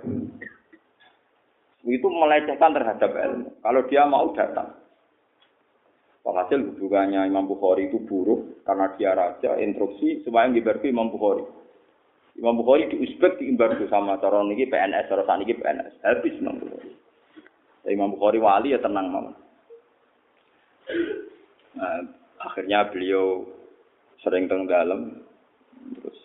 itu melecehkan terhadap ilmu kalau dia mau datang Walhasil hubungannya Imam Bukhari itu buruk karena dia raja instruksi supaya ngibarku Imam Bukhari. Imam Bukhari di Uzbek diimbargo sama cara niki PNS, cara saniki PNS. Habis Imam Bukhari. Imam Bukhari wali ya tenang mau. Nah, akhirnya beliau sering teng dalam terus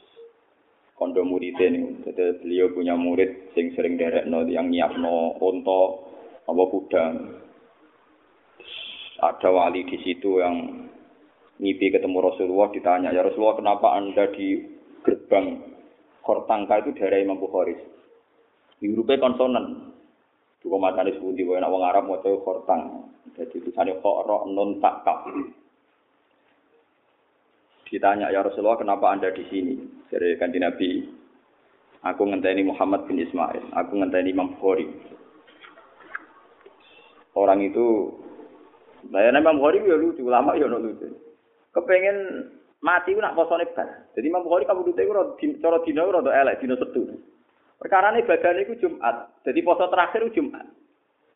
kondo murid ini. Jadi beliau punya murid sing sering derek no yang nyiapno onto apa kuda. Ada wali di situ yang ngipi ketemu Rasulullah ditanya, ya Rasulullah kenapa anda di gerbang Kortangka itu daerah Imam Bukhari? Hurufnya konsonan. Dua mata ini sebuti, nak wong Arab mau tahu Kortang. Jadi tulisannya Khoro non takaf. Ditanya ya Rasulullah kenapa anda di sini? Dari kanji Nabi, aku ngenteni Muhammad bin Ismail, aku ngenteni Imam Bukhari. Orang itu Nah, Imam Bukhari ya lucu, lama ya no lucu. Kepengen mati ku nak posone. Jadi Imam Bukhari kamu dute ku cara dina rada elek dina setu. Perkara ini badan itu Jumat. Jadi poso terakhir itu Jumat.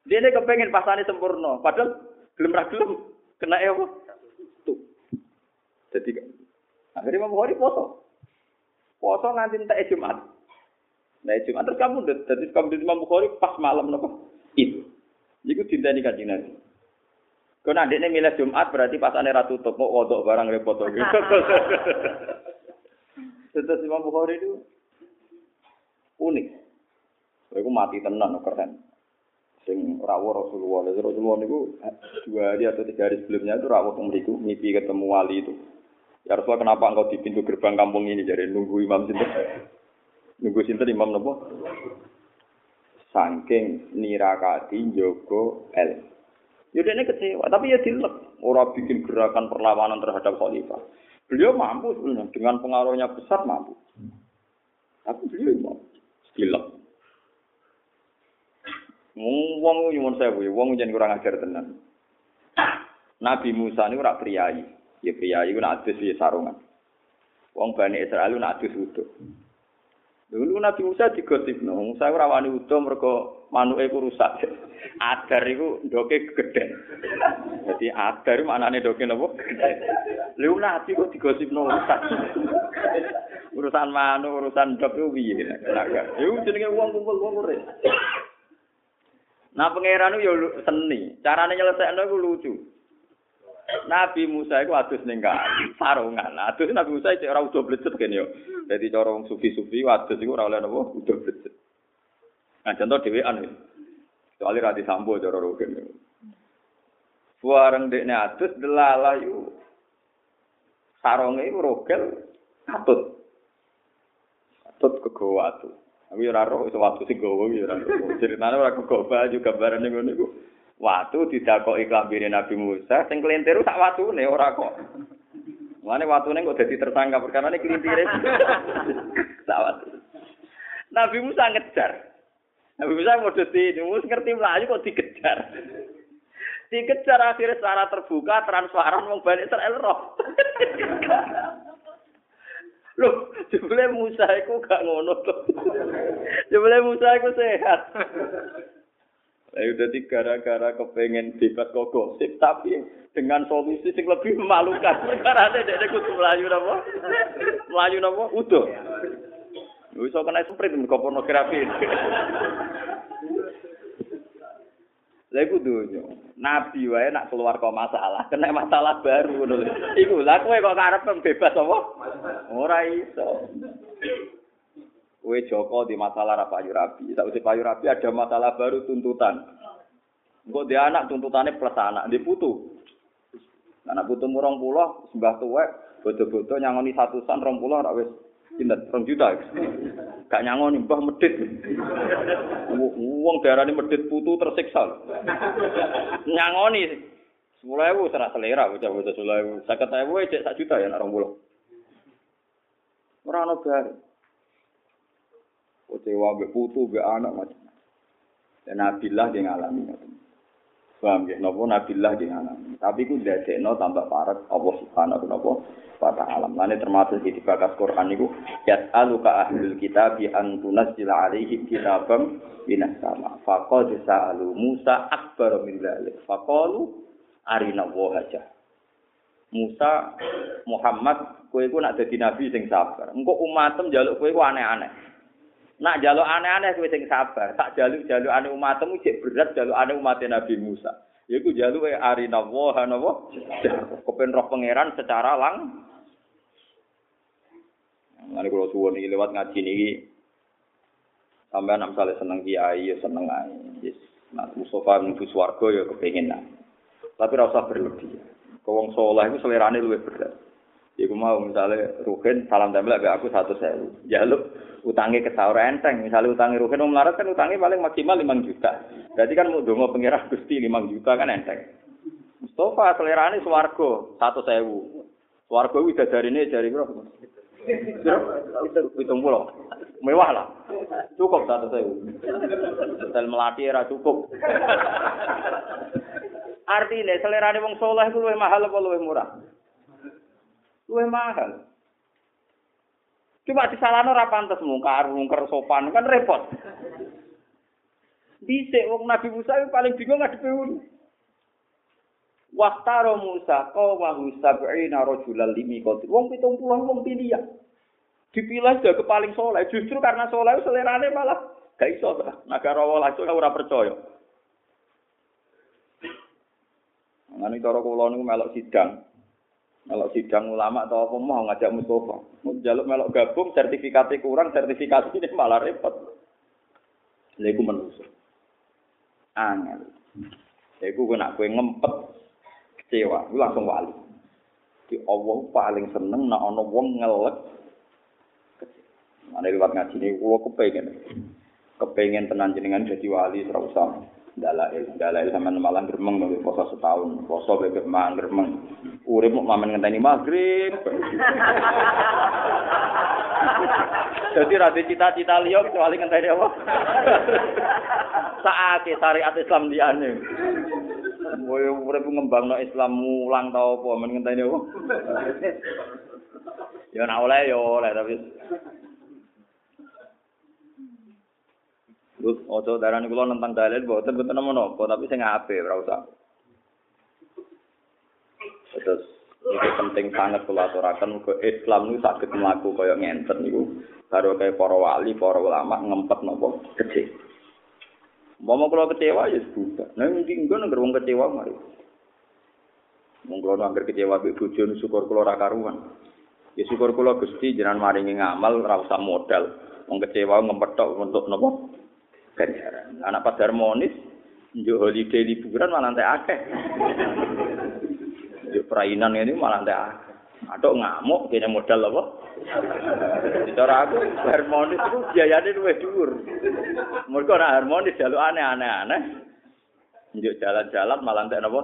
Dia ini kepengen pasane sempurna. Padahal belum ra gelem kena apa? Tuh. Jadi akhirnya Imam Bukhari poso. Poso nganti entek Jumat. Nah Jumat terus kamu jadi kamu di Imam Bukhari pas malam napa? Itu. Iku dinteni kanjeng Nabi. Kau nanti ini milih Jumat berarti pas ane ratu tutup mau kodok barang repot. <laughs> Terus Imam Bukhari itu unik. Aku mati tenan keren. Sing rawuh Rasulullah. Lalu Rasulullah itu dua hari atau tiga hari sebelumnya itu rawuh memeriku mimpi ketemu wali itu. Ya Rasulullah kenapa engkau di pintu gerbang kampung ini jadi nunggu imam sinten? <laughs> Nunggu sinten imam nopo? Saking nirakati Joko El. Ya dia kecewa, tapi ya dilek. Orang bikin gerakan perlawanan terhadap khalifah. Beliau mampu sebenarnya, dengan pengaruhnya besar mampu. Tapi beliau mau dilek. Wong nyuwun sewu, wong jangan kurang ajar tenan. Nabi Musa ini ora priayi. Ya priayi ku nak adus ya sarungan. Wong Bani Israel nak adus uduk. Dulu Nabi Musa digosipno, Musa ora wani utuh mergo manuke ku rusak. <laughs> Adar iku ndoke gedhen. Dadi adar maknane ndoke napa? Lha Nabi kok digosipno rusak. Urusan manuk, urusan ndok ku piye? Iku jenenge wong kumpul wong urip. Nah pangeran yo seni, carane nyelesekno iku lucu. Nabi Musa iku adus ning kali, sarungan. Adus Nabi Musa cek ora udo blecet kene yo. Dadi cara wong sufi-sufi adus iku ora oleh napa udo blecet. Nah contoh dhewean iki. Soale ra disambo cara rogen. Buareng dekne adus delalah yu sarunge rogel katut. Katut kegawa atuh. Aku ya ora roh iso watu sing gowo ya ora. Ceritane ora kegoba juga gambarane ngono iku. Watu didakoki klambine Nabi Musa sing kelintir sak watune ora kok. Mane watune kok dadi tersangka perkara ini kelintire. sak watu. Nabi Musa ngejar. Nabi Musa mau dadi Musa ngerti mlayu kok dikejar. Dikejar akhirnya secara terbuka transparan wong Bani Israel roh. Loh, jebule Musa iku gak ngono to. jebule Musa iku sehat. Ayo dadi gara-gara kepengen bebas kok gosip tapi dengan solusi sing lebih memalukan. Karena dek kudu melayu napa? Melayu napa? Udo. Wis kena sprint kok pornografi. Lha iku dunyo. Nabi wae nak keluar kok masalah, kena masalah baru lho. Iku lah kowe kok karep bebas apa? Ora iso. Kowe Joko di masalah ra payu rabi. Sakwise payu rabi ada masalah baru tuntutan. Engko dia anak tuntutannya plus anak, di putu. Anak putu murong pulau, sembah tuwek, bodo-bodo nyangoni satusan rong pulau ora wis Pinten? Rong juta. Gak nyangoni mbah medit. Wong darane medit putu tersiksa. Nyangoni sepuluh ewu serah selera bocah-bocah sepuluh ewu. Sakit ewu cek sak juta ya nak rong pulau. Ora ono bar. Kecewa mbek putu mbek anak macam. Dan Nabilah dia ngalami. Paham ya? Nopo Nabilah ngalami. Tapi ku dadekno tambah parek Allah Subhanahu wa ta'ala. Mane termasuk di bakas Quran niku yas'aluka ahlul kitab bi an tunazzila alaihim kitabam minas sama. Faqad sa'alu Musa akbar min dzalik. Faqalu arina wa. Musa, Muhammad, kowe iku nak dadi nabi sing sabar. Engko umatem njaluk kowe iku aneh-aneh. Nak njaluk aneh-aneh kowe sing sabar. Tak jaluk-jaluk ane umatmu cek berat jaluk ane umat Nabi Musa. Yaiku jaluk e arina wa napa? Kepen roh pangeran secara lang. Mari kula suwun iki lewat ngaji niki sampean nek misale seneng kiai ya seneng ae. Yes. Nah, Mustafa menuju ya kepengin nah. Tapi ora usah berlebih. Wong soleh itu selerane luwih berat. Iku mau misalnya Ruhin salam tempel aku satu sewu. Jaluk utangnya ke sahur enteng. Misalnya utangnya Ruhin mau melarat kan utangnya paling maksimal 5 juta. Berarti kan mau dongo pengirah gusti 5 juta kan enteng. Mustafa selerane swargo satu sewu. Swargo wida dari ini dari bro. Hitung pulau. Mewah lah. Cukup satu sewu. Hotel melati era cukup. Artinya selerane wong soleh itu lebih mahal apa lebih murah? Lebih mahal. Cuma disalahno ora pantes mungkar, mungkar sopan kan repot. Dhisik wong Nabi Musa itu paling bingung ngadepi ngono. Waktaro Musa kau mahu sab'ina rajulan limi koti. Wong pitung puluh wong pilihan. Dipilih ke paling soleh. Justru karena soleh selerane malah gak iso. Negara walah itu ora percaya. Ngene cara kula niku melok sidang. Melok sidang ulama atau apa mau ngajak Mustafa. Jaluk melok gabung sertifikatnya kurang, sertifikasi ini malah repot. Iku manusa. Angel. Lha iku kena kowe ngempet kecewa, lu langsung wali. Di Allah paling seneng nak ana wong ngelek. Mana lewat ngaji ini, kula kepengen. Kepengen tenan jenengan jadi wali, terus usah dalail. Dalail sama malah gremeng nggak poso setahun. Poso bebek mang gremeng urip mau mamen ngenteni maghrib. <laughs> Jadi rada cita-cita liya kecuali ngenteni apa? <laughs> Saate syariat Islam di ane Woy urip ngembangno Islam mulang tau apa? Men ngenteni apa? <laughs> Ya ora oleh ya oleh tapi Gus, ojo darah nih nentang dalil, buatan betul nama nopo, tapi saya ngape, ora usah. Terus itu penting sangat kalau aturakan ke Islam itu sakit melaku kaya ngenten itu baru kayak para wali, para ulama ngempet kecil. Mau mau kalau kecewa ya sudah. Nah mungkin gue nggak wong kecewa mari. Mungkin kalau nggak kecewa bi bujon syukur kalau rakaruan. Ya syukur kalau gusti jangan maringi ngamal rasa modal. Wong kecewa ngempet untuk nopo ganjaran. Anak pas harmonis, njuk holiday liburan malah teh akeh. Njuk perainan ini malah teh akeh. Atok ngamuk kene modal apa? Cara aku harmonis itu biayane luwih dhuwur. Mergo ora harmonis jaluk aneh-aneh. Njuk jalan-jalan malah teh napa?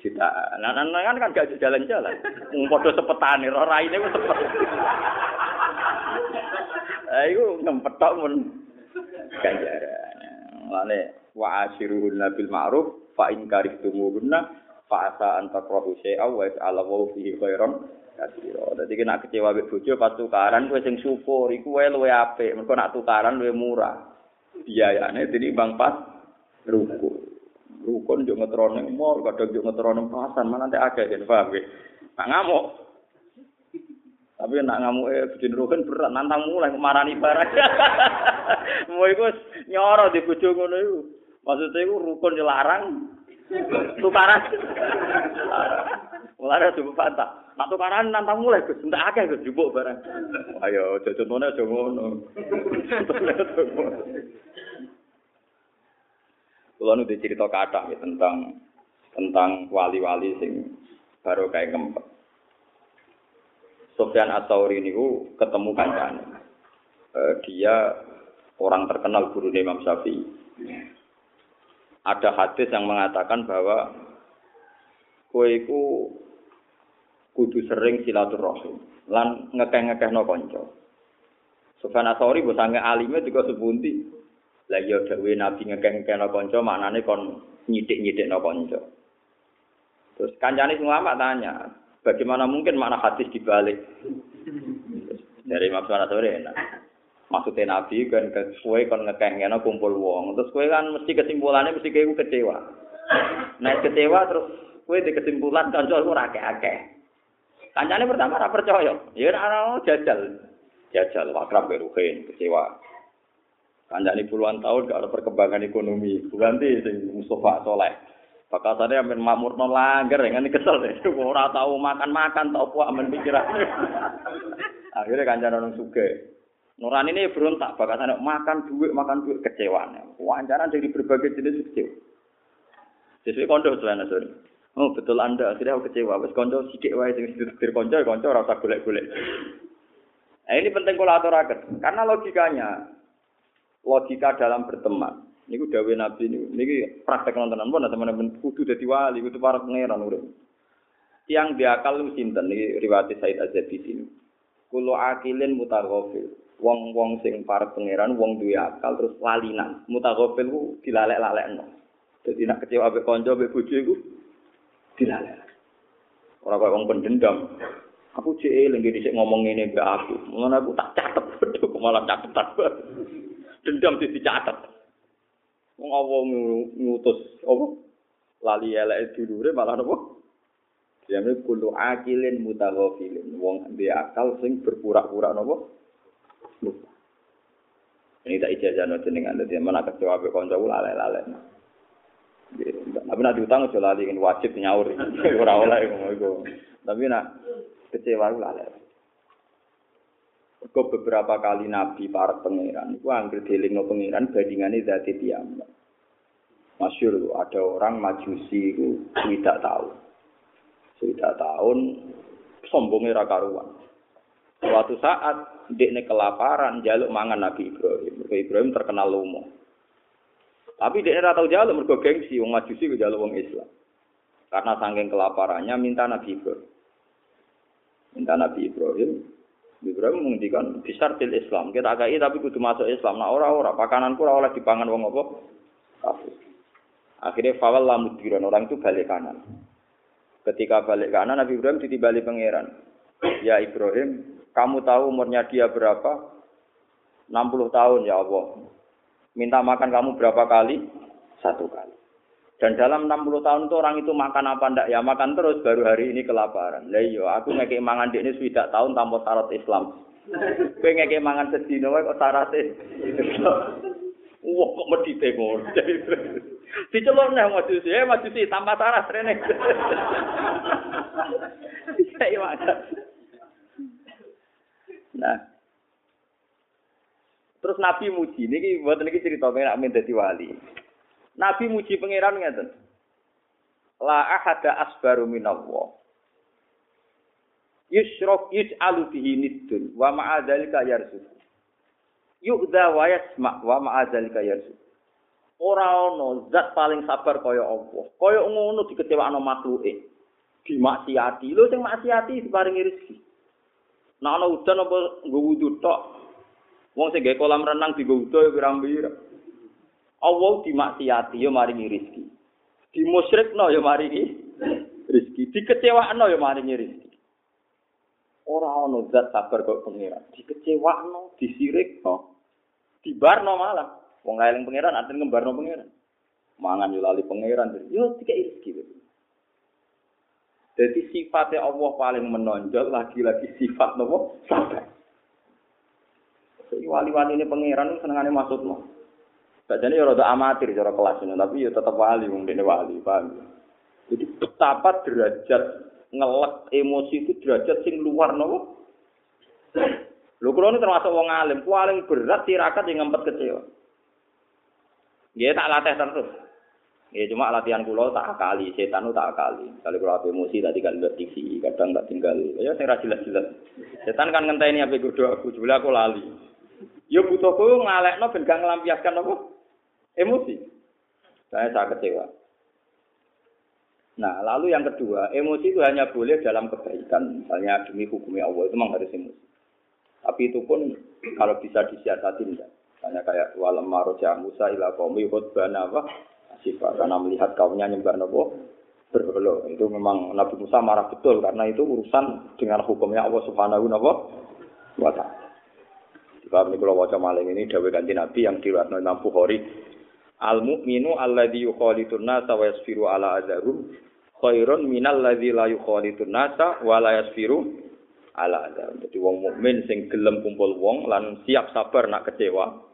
Jutaan. Nah, kan kan gak jalan-jalan. Padha sepetane, ora raine wis sepet. Ah iku ngempet mun ganjaran. Lane wa ashiruhunna bil ma'ruf fa in karihtumuhunna fa asa an takrahu syai'a wa ya'ala wa fihi khairan katsira. Dadi kena kecewa mek bojo pas tukaran kowe sing syukur iku wae luwe apik. Mergo nak tukaran luwe murah. Biayane bang pas ruku. Rukun yo ngetrono mall, kadang yo ngetrono pasar, mana nanti akeh kan paham nggih. Nak ngamuk. Tapi nak ngamuk eh bujin rukun berat nantang mulai marani barang. <laughs> <laughs> Mau iku nyoro di bojo ngono iku. Maksudnya iku rukun dilarang. Tukaran. Mulane coba pantah. Nak tukaran nantang mulai Gus, ndak akeh Gus jupuk barang. Ayo aja contone aja ngono. <laughs> Kulo nu dicerita kathah ya tentang tentang wali-wali sing baru kayak ngempet. Sofyan At-Tauri niku ketemu kancane. Uh, dia orang terkenal guru Imam Syafi'i. Ada hadis yang mengatakan bahwa kowe iku kudu sering silaturahim lan ngekeh-ngekehno kanca. Sofyan At-Tauri mbok sange alime juga sebunti. Lah ya dawuhe Nabi ngekeh-ngekehno kanca maknane kon nyidik-nyidikno kanca. Terus kancane ulama tanya, Bagaimana mungkin makna hadis dibalik? Dari Imam Sore enak. Maksudnya Nabi kan ke kue kon ngekengnya kumpul wong. Terus kue kan mesti kesimpulannya mesti kue kecewa. Nah kecewa terus kue di kesimpulan kan jual ora akeh. Kancane pertama ora percaya. Ya ora jajal. Jajal wakrab beruhin kecewa. Kancane puluhan tahun gak ada perkembangan ekonomi. Ganti sing Mustafa Soleh. Bakasane amen makmurno langgar ngene kesel deh. Ora tau makan-makan tau apa amen pikirane. <laughs> Akhirnya kancane orang sugih. Nurani ini berontak, bakasane makan duit, makan duit kecewa. Wawancara dari berbagai jenis kecewa. Sesuai kondo selain sorry. Oh betul anda, akhirnya kecewa. Wes kondo sidik wae sing dir konco, konco rasa golek-golek. Nah, ini penting kalau aturaken. Karena logikanya, logika dalam berteman. Ini dawe Nabi ini, ini praktek nontonan pun teman-teman kudu jadi wali, kudu para pangeran urip. Yang diakal lu sinten ini riwayat Said Azadi sini. Kulo akilin mutaghafil. Wong-wong sing para pangeran, wong duwe akal terus lalinan. Mutaghafil ku dilalek-lalekno. Jadi nak kecewa ambek kanca ambek bojo iku dilalek. Ora kaya wong pendendam. Aku cek eling dhisik ngomong ngene mbak aku. Ngono aku tak catet, <laughs> malah catet <laughs> Dendam dicatet. Wong apa ngutus apa? Lali eleke dulure malah napa? Diame kulo akilin mutaghafilin. Wong duwe akal sing berpura-pura napa? Lupa. Ini tak ijazah no jenengan dadi mana kecewa be kanca lalek-lalek. Tapi nak diutang aja lali wajib nyaur. <laughs> Ora oleh ngono Tapi nak kecewa lalek. Kok beberapa kali Nabi para pangeran, itu anggere no pangeran bandingane zati tiang. Masyur ada orang majusi itu tidak tahu. Tidak tahun sombongnya rakaruan. Suatu saat dia kelaparan jaluk mangan Nabi Ibrahim. Nabi Ibrahim terkenal lomo. Tapi dia ora tahu jaluk mergo gengsi wong majusi ke jaluk wong Islam. Karena saking kelaparannya minta Nabi Ibrahim. Minta Nabi Ibrahim Ibrahim menghentikan besar til Islam. Kita agak tapi kudu masuk Islam. Nah ora-ora pakananku ora oleh dipangan wong apa? Kafir. Akhirnya fawal lamudiran orang itu balik kanan. Ketika balik kanan Nabi Ibrahim ditibali pangeran. Ya Ibrahim, kamu tahu umurnya dia berapa? 60 tahun ya Allah. Minta makan kamu berapa kali? Satu kali. Dan dalam 60 tahun itu orang itu makan apa ndak ya makan terus baru hari ini kelaparan. Lah iya, aku ngeke mangan ini sudah tahun tanpa syarat Islam. Kowe ngeke mangan sedina wae kok syarate. Wah kok medite ngono. <laughs> Dicelok nang majusi, eh majusi tanpa syarat rene. <laughs> Iya, Nah, Terus Nabi muji, ini buat ini cerita pengen amin jadi wali. Nabi muji pangeran ngeten. La ahada asbaru minallah. Yusrok yus'alu bihi niddun wa ma'adzalika yarzuq. Yu'da wa yasma' wa ma'adzalika yarzuq. Ora ana zat paling sabar kaya Allah. Kaya ngono dikecewakno makhluke. Dimaksiati. Lho sing maksiati diparingi rezeki. Nah ana udan apa nggo wudu tok. Wong sing kolam renang digo wudu ya pirang-pirang. Allah dimaksiati ya maringi rezeki. Dimusyrikno ya maringi rezeki. Dikecewakno ya maringi rezeki. Ora ana zat sabar kok pengiran. Dikecewakno, disirikno, dibarno malah. Wong eling pengiran artine ngembarno pengiran. Mangan yo lali pengiran. Yo dikek rezeki. Jadi sifatnya Allah paling menonjol lagi-lagi sifat nopo sabar. Wali-wali ini pangeran senengane maksud loh. Sajane ya rada amatir cara kelas ini, tapi ya tetap wali wong dene wali, paham. Jadi betapa derajat ngelek emosi itu derajat sing luar nopo. Lho kula termasuk wong alim, paling berat tirakat yang ngempet kecewa. Dia tak latih terus. Ya cuma latihan kula tak kali, setan tak kali. Kali kula emosi tadi kan nggak TV, kadang tak tinggal. Ya saya jelas-jelas. Setan kan ngenteni apa godo aku, jebule aku lali. Ya butuhku ngalekno ben gak nglampiaskan apa? emosi. Saya sangat kecewa. Nah, lalu yang kedua, emosi itu hanya boleh dalam kebaikan, misalnya demi hukumnya Allah itu memang harus emosi. Tapi itu pun kalau bisa disiasati tidak. Misalnya kayak walam maroja Musa ila qaumi khutbana apa sifat karena melihat kaumnya nyembah nopo berhala. Itu memang Nabi Musa marah betul karena itu urusan dengan hukumnya Allah Subhanahu wa taala. Sebab ini kalau wajah maling ini dawe ganti Nabi yang diriwayatkan Imam Bukhari Al mukminu alladzi yukhalitun nasa wa yasfiru ala adzahum khairun minal ladzi la yukhalitun nasa wa la yasfiru ala adam. Dadi wong mukmin sing gelem kumpul wong lan siap sabar nak kecewa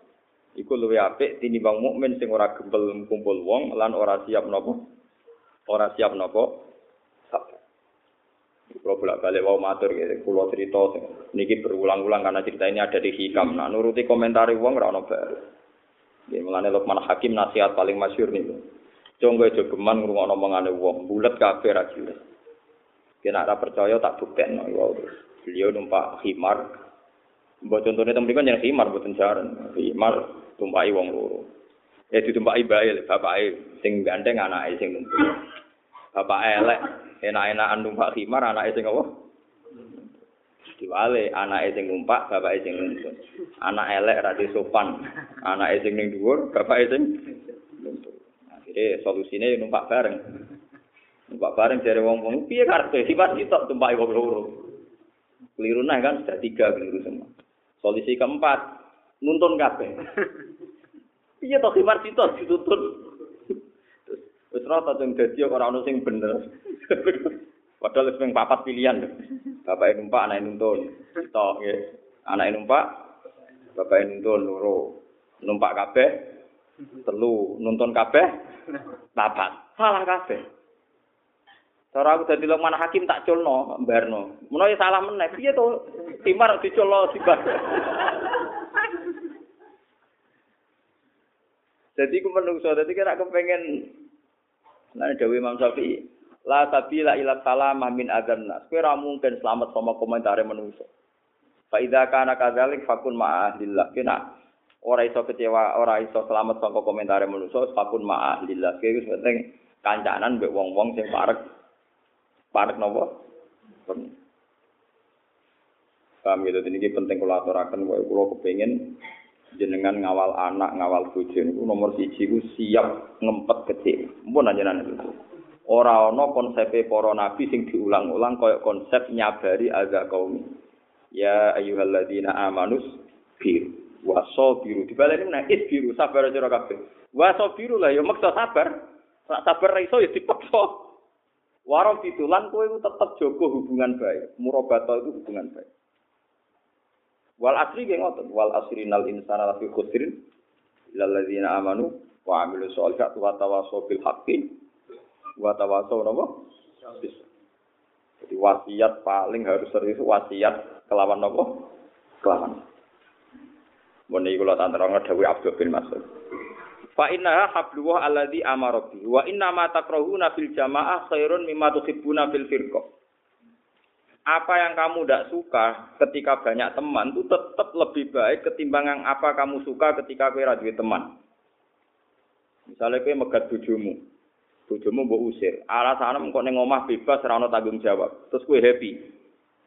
iku luwih apik tinimbang mukmin sing ora gembel kumpul wong lan ora siap napa ora siap napa sabar. Kalau bolak balik mau matur gitu, kulo cerita niki berulang-ulang karena cerita ini ada di hikam. Nah nuruti komentar wong ora ono baru. Nggih mulane Luqman Hakim nasihat paling masyhur niku. Jonggo aja geman ngrungokno omongane wong, bulet kabeh ra jelas. Kena ora percaya tak buktekno ya Beliau numpak khimar. Mbok contone temen kan yang khimar mboten jaran. Khimar tumpaki wong loro. Ya ditumpaki bae bapake sing gandeng anake sing numpak. Bapak elek enak-enakan numpak khimar anake sing apa? Diwale anake sing numpak bapake sing nuntun. Anak elek ra sopan. Anake sing ning dhuwur bapake sing nuntun. Akhire solusine numpak bareng. Numpak bareng jare wong-wong piye karepe sifat sitok tumpaki wong loro. Keliru nah kan sudah tiga keliru semua. Solusi keempat nuntun kabeh. Piye to khimar sitok dituntun. Wis rata sing dadi ora ono sing bener. <laughs> Padahal wis papat pilihan. Bapak numpak, anak nuntun. Tok nggih. Anak numpak, bapak nuntun loro. Numpak kabeh. Telu nuntun kabeh. Papat. Salah kabeh. Cara aku dadi Luqman Hakim tak culno, mbarno. Menawa salah meneh, piye to? Timar diculno tiba. Jadi ku menungso, jadi kira kepengen Nah, Dewi Imam Syafi'i, la sabila ila salamah min adzan nas. Ora mungkin selamat sama komentare manusa. Fa idza kana kadzalik fakun ma ahlillah. Kena ora iso kecewa, ora iso selamat saka komentare manusa, fakun ma ahlillah. Wis penting kancanan mbek wong-wong sing parek parek napa? Paham gitu, ini penting kalau aturakan, kalau kepengen jenengan ngawal anak, ngawal bojo niku nomor siji ku siap ngempet kecil. Mumpun aja itu. Ora ana konsepe para nabi sing diulang-ulang kaya konsep nyabari agak kaum. Ya ayyuhalladzina amanus bir waso biru. Dibaleni meneh is biru sabar sira kabeh. Waso biru lah ya maksa sabar. Nek sabar ra iso ya dipaksa. Warung ditulan kowe tetep jaga hubungan baik. Murabata itu hubungan baik. Wal asri ge ngoten, wal asri nal insana lafi khusrin illal ladzina amanu wa amilu sholihat wa tawassaw bil haqqi wa tawassaw napa? Jadi wasiat paling harus serius wasiat kelawan napa? Kelawan. Mun iki kula tanterang dawuh Abdul bin Mas'ud. Fa inna hablullah alladzi amara bi wa inna ma takrahuna fil jamaah khairun mimma tuhibbuna fil firqah apa yang kamu tidak suka ketika banyak teman itu tetap lebih baik ketimbang yang apa kamu suka ketika kue radui teman. Misalnya kue megat bujumu, bujumu mau usir, alasannya kok neng omah bebas, rano tanggung jawab, terus kue happy.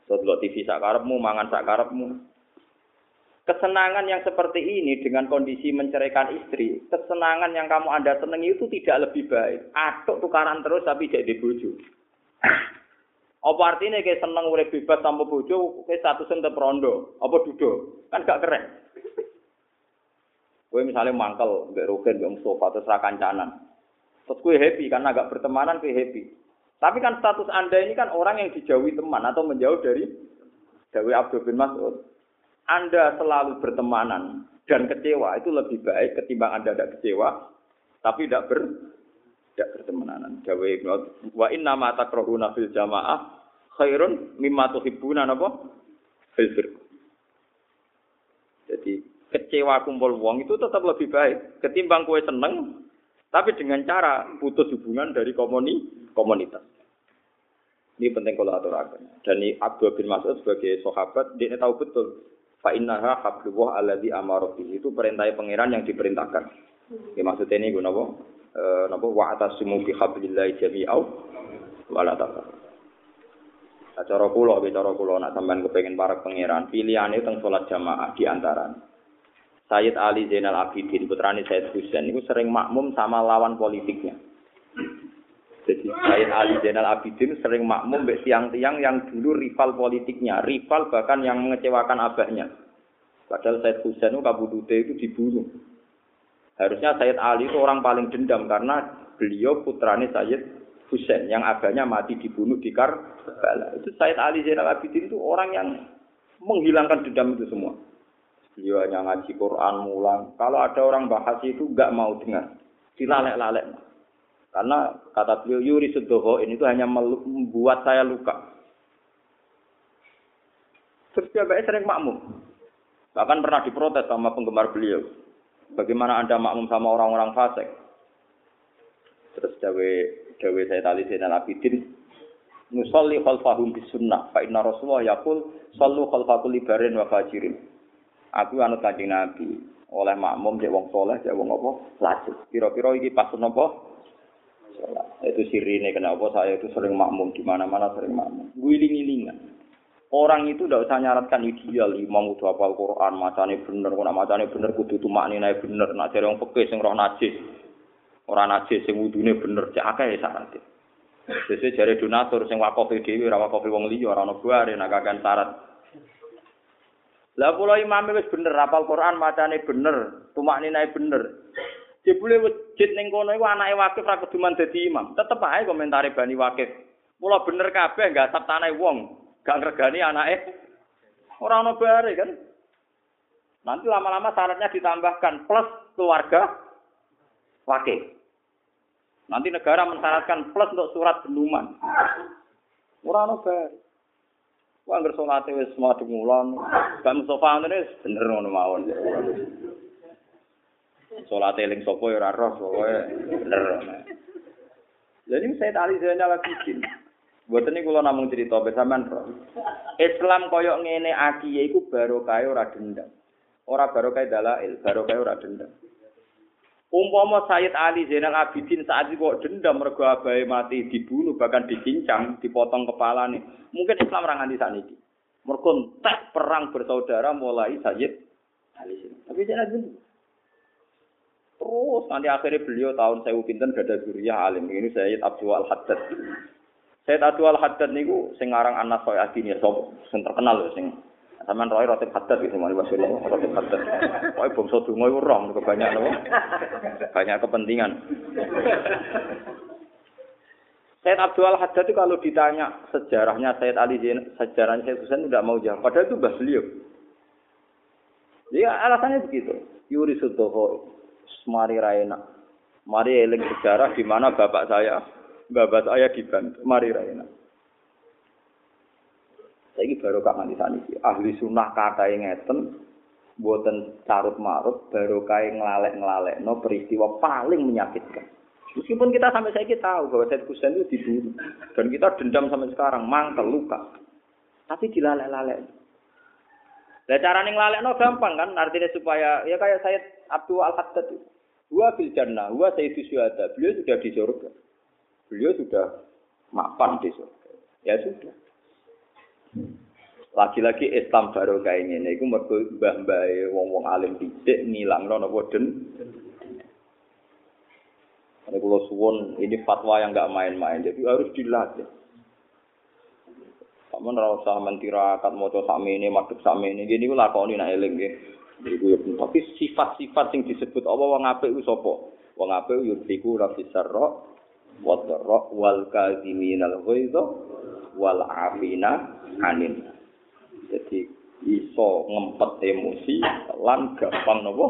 Setelah TV sakarepmu, mangan sakarepmu. Kesenangan yang seperti ini dengan kondisi menceraikan istri, kesenangan yang kamu anda senangi itu tidak lebih baik. Atuk tukaran terus tapi jadi bujuk. Apa artinya kayak seneng urip bebas tanpa bojo, kayak status tetep rondo, apa dudo? Kan gak keren. Gue misalnya mangkel, gak rugen, gak sofa, terus kancanan. Terus gue happy, karena agak bertemanan, gue happy. Tapi kan status Anda ini kan orang yang dijauhi teman atau menjauh dari Dewi Abdul bin Mas'ud. Anda selalu bertemanan dan kecewa itu lebih baik ketimbang Anda tidak kecewa tapi tidak ber tidak bertemanan. Dewi wa inna ma takrahuna fil jamaah khairun mimma tuhibbuna napa fil Jadi kecewa kumpul wong itu tetap lebih baik ketimbang kue seneng tapi dengan cara putus hubungan dari komuni komunitas. Ini penting kalau aturakan. Dan ini Abdul bin Mas'ud sebagai sahabat dia tahu betul fa innaha hablullah alladzi amara itu perintah pangeran yang diperintahkan. Ya, maksudnya ini gue napa? E, napa wa atasimu bi hablillahi jami'au wala tafarraqu. Nah, cara kula, cara kula nak sampean kepengin para pangeran, pilihane teng salat jamaah di antara. Sayyid Ali Zainal Abidin putrane Sayyid Husain itu sering makmum sama lawan politiknya. Jadi Sayyid Ali Zainal Abidin sering makmum mbek tiang-tiang yang dulu rival politiknya, rival bahkan yang mengecewakan abahnya. Padahal Sayyid Husain itu kabudute itu dibunuh. Harusnya Sayyid Ali itu orang paling dendam karena beliau putrane Sayyid Husain yang abahnya mati dibunuh di Karbala. Itu Said Ali Zainal Abidin itu orang yang menghilangkan dendam itu semua. Beliau hanya ngaji Quran mulang. Kalau ada orang bahas itu nggak mau dengar, dilalek-lalek. Karena kata beliau Yuri Sudoho ini itu hanya membuat saya luka. Terus dia sering makmum. Bahkan pernah diprotes sama penggemar beliau. Bagaimana anda makmum sama orang-orang fasik? Terus Dawe Dawe saya tali Zainal Abidin nusalli khalfahum bis sunnah fa inna Rasulullah yaqul sallu khalfa kulli barin wa fajirin. Aku anut Kanjeng Nabi oleh makmum cek wong soleh cek wong apa lajeng. Kira-kira iki pas napa? Itu sirine kenapa saya itu sering makmum di mana-mana sering makmum. Guling-gilingan. Orang itu tidak usah nyaratkan ideal, imam udah hafal Quran, macane bener, kok macane bener kudu nilai bener, nak jare wong pekeh sing roh najis. Ora najis sing wudune bener cek akeh syaratnya. Sese jare donatur sing wakaf dhewe ora wakaf wong liya ora ono buare nak kakan syarat. Lah kula imame wis bener hafal Quran macane bener, tumakninae bener. Jebule wujud ning kono iku anake wakif ra keduman dadi imam. Tetep ae komentare bani wakif. Mula bener kabeh enggak sab tanah wong, gak ngregani anake. Ora ono bare kan. Nanti lama-lama syaratnya ditambahkan plus keluarga wakil. Nanti negara mensyaratkan plus untuk surat benuman. Ora ono bae. Wah, anggere salate wis madhep ngulon, gak Mustofa ngene bener ngono mawon. Salate eling sapa ya ora roh, pokoke bener. Ini saya tali Zainal Abidin. Buat ini kalau namung cerita bersama roh. Islam koyok ngene aki iku barokah ora dendam. Ora barokah dalail, barokah ora dendam. Umpama Sayyid Ali Zainal Abidin saat itu kok dendam mergo abahe mati dibunuh bahkan dicincang, dipotong kepala nih. Mungkin Islam ra nganti sakniki. Mergo entek perang bersaudara mulai Sayyid Ali Zainal. Tapi Zainal Terus nanti akhirnya beliau tahun saya pinten gada zuriyah alim. Ini Sayyid Abdul Al Haddad. Sayyid Abdul Al Haddad niku sing aran anak Soy Adin ya, sing terkenal loh, sing Sampeyan roy roti haddad gitu mari wasila roti haddad. Pokoke bangsa donga iku roh kebanyak nopo. Banyak kepentingan. Said Abdul Haddad itu kalau ditanya sejarahnya Said Ali Zain, sejarahnya Said Husain tidak mau jawab. Padahal itu bahas beliau. Dia alasannya begitu. Yuri Sudoho, Mari Raina. Mari eling sejarah di mana bapak saya, bapak saya dibantu. Mari Raina. Saiki baru kak nganti saniki. Ahli sunnah kakae ngeten buatan carut marut baru kayak ngelalek ngelalek no peristiwa paling menyakitkan. Meskipun kita sampai saya tahu bahwa Said Husain itu dibunuh dan kita dendam sampai sekarang mangkel luka, tapi dilalek-lalek. Nah cara ngelalek no gampang kan, artinya supaya ya kayak saya Abdul Al Haddad itu. Dua bil jannah, dua Sayyidus Syuhada. Beliau sudah di surga. Beliau sudah mapan di surga. Ya sudah. Lagi-lagi Islam baru kayak ini, itu mergo mbah-mbah wong-wong alim dicek ngilang no nopo den. Ini kalau suwon ini fatwa yang nggak main-main, jadi harus dilatih. Kamu rasa mentirakat mau coba sami ini, madep sami ini, gini gue lakoni nak eling Tapi sifat-sifat yang disebut Allah wong apik ku sapa? Wong apik yurfiku rafisarra wa dharra wal kadhiminal ghaidha wal afina anin. Jadi iso ngempet emosi lan gampang nopo?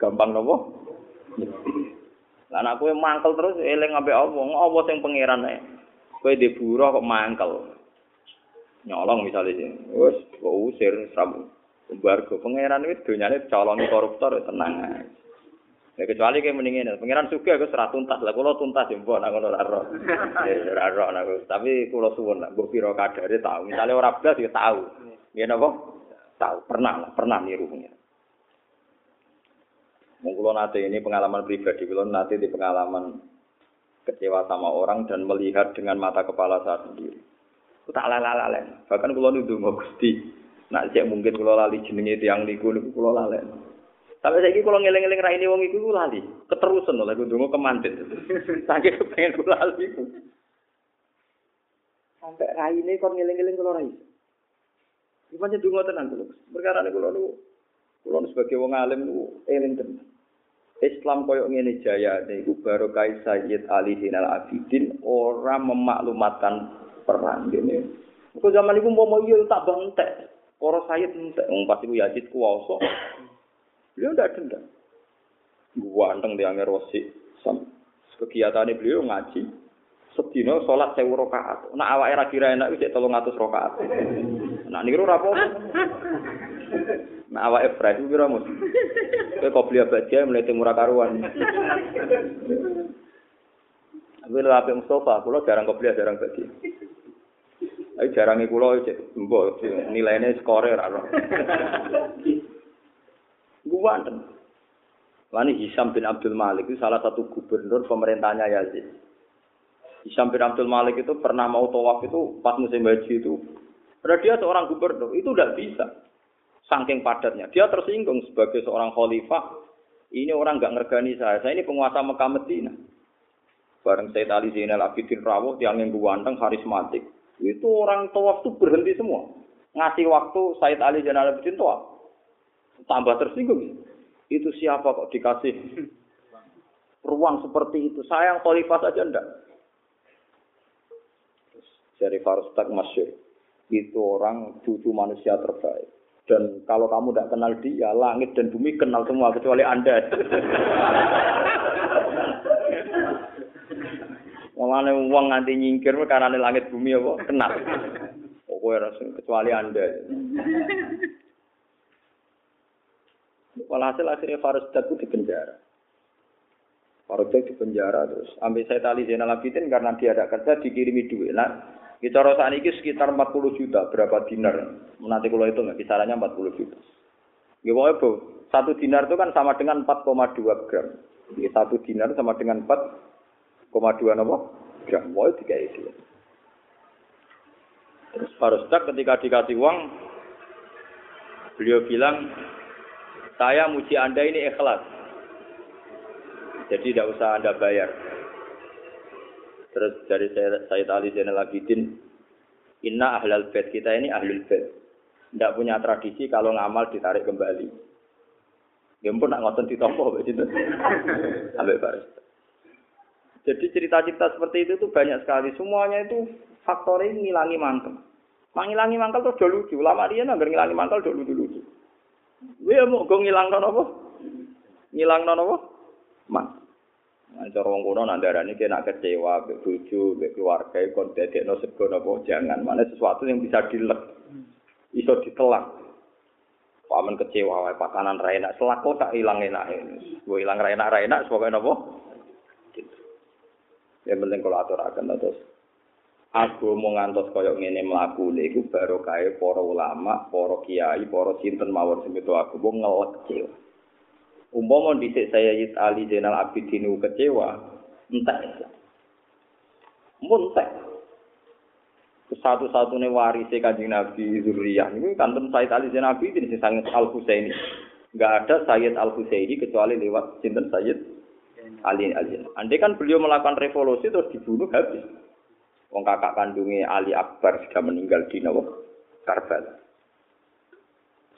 Gampang nopo? Nek kowe mangkel terus eling ambek apa? Apa sing pangeran ae? Kowe di buruh kok mangkel. Nyolong misalnya. Wes kok usir sabu. Bargo pangeran itu donyane colongi koruptor tenang ae. Ya kecuali kayak mendingin, pengiran suka aku serat tuntas lah, kalau tuntas ya mbok nak ngono <laughs> raro, raro nak. Tapi kalau suwon lah, gue piro kadare tahu. Misalnya orang belas ya tahu, ya nopo tahu, pernah lah, pernah niru pengiran. Mungkin nanti ini pengalaman pribadi, kalau nanti di pengalaman kecewa sama orang dan melihat dengan mata kepala saya sendiri. Aku tak lalala Bahkan kalau nuduh mau gusti, nak cek mungkin kalau lali jenenge tiang niku niku kalau lalala. Sampai saya kalau ngeleng-ngeleng rai ini wong iku lali, keterusan lah gue dungo kemantit. <laughs> Saking kepengen gue lali. Sampai rai ini kon ngeleng-ngeleng kalau rai. Gimana dungo tenan dulu. Perkara ini kalau lu, kalau sebagai wong alim lu eling tenan. Islam koyo ngene jaya niku barokah Sayyid Ali Dinal Abidin ora memaklumatkan perang gini. Kok zaman iku mau iya tak bantek. Para Sayyid entek wong pas iku Yazid kuwasa. Beliau ndak dendam. Ganteng dia ngerosi. Kegiatannya beliau ngaji. Sedina sholat sewu rakaat. Nak awake ra kira enak wis 300 rakaat. Nak niru ra apa. Nak awake fresh ku pira mus? Kowe kok beli abadia mulai murah karuan. Tapi lha apik Mustafa, kula jarang kok beli jarang bagi. Ayo jarange kula cek mbok nilaine skore ra Guwanten. Lani Hisam bin Abdul Malik itu salah satu gubernur pemerintahnya Yazid. Hisam bin Abdul Malik itu pernah mau tawaf itu pas musim haji itu. Padahal dia seorang gubernur, itu tidak bisa. Saking padatnya. Dia tersinggung sebagai seorang khalifah. Ini orang nggak ngergani saya. Saya ini penguasa Mekah Medina. Bareng Said Ali Zainal Abidin Rawuh, yang yang ganteng, karismatik. Itu orang tawaf itu berhenti semua. Ngasih waktu Said Ali Zainal Abidin tawaf. Tambah tersinggung. Itu siapa kok dikasih ruang seperti itu? Saya yang khalifah saja enggak. Dari Farustak Masyur. Itu orang cucu manusia terbaik. Dan kalau kamu tidak kenal dia, langit dan bumi kenal semua kecuali Anda. <laughs> Mulane wong nganti nyingkir karena langit bumi apa kenal. Pokoknya kecuali Anda. Walhasil akhirnya Farusdak itu di penjara. Farusdak di penjara terus. Ambil saya tali Zainal Abidin karena dia ada kerja dikirimi duit. Nah, kita rasa ini sekitar 40 juta, berapa dinar? Nanti kalau itu nggak kisarannya 40 juta. Ya pokoknya satu dinar itu kan sama dengan 4,2 gram. Ya, satu dinar sama dengan 4,2 apa? Gram. Pokoknya tiga itu. Terus Farusdak ketika dikasih uang, beliau bilang, saya muji Anda ini ikhlas. Jadi tidak usah Anda bayar. Terus dari Sayyid Ali Zainal Abidin, Inna ahlal bait kita ini ahlul bait. Tidak punya tradisi kalau ngamal ditarik kembali. Ya pun nak ngotot ditompo begitu. <laughs> Sampai baris. Jadi cerita-cerita seperti itu tuh banyak sekali. Semuanya itu faktornya ngilangi mangkel. Mengilangi mangkel tuh udah lucu. Lama dia nggak ngilangi mangkel udah lucu-lucu. Dia mau gue ngilang apa? Ngilang apa? Man. Nah, wong kuno nak darani kena kecewa, mbek bojo, mbek keluarga kon dadekno sego napa jangan. Mana sesuatu yang bisa dilek. Iso ditelak. Paman kecewa wae pakanan ra enak, selako tak ilang enak. Gue ilang ra enak ra enak pokoke napa? Yang penting kalau aturaken terus Aku mau ngantos koyok ngene mlaku iku baru kae para ulama, para kiai, para sinten mawon sing itu aku ngelek kecewa. Umpama dhisik saya Yid Ali Zainal Abidin kecewa, entek Islam. Muntek. Satu-satunya warisnya kanjeng Nabi Zuriyah ini kanten Sayyid Ali Zainal Abidin si Sayyid Al Husaini. Enggak ada Sayyid Al Husaini kecuali lewat sinten Sayyid Ali Al Andai kan beliau melakukan revolusi terus dibunuh habis. Wong kakak kandungnya Ali Akbar sudah meninggal di Nawa Karbala.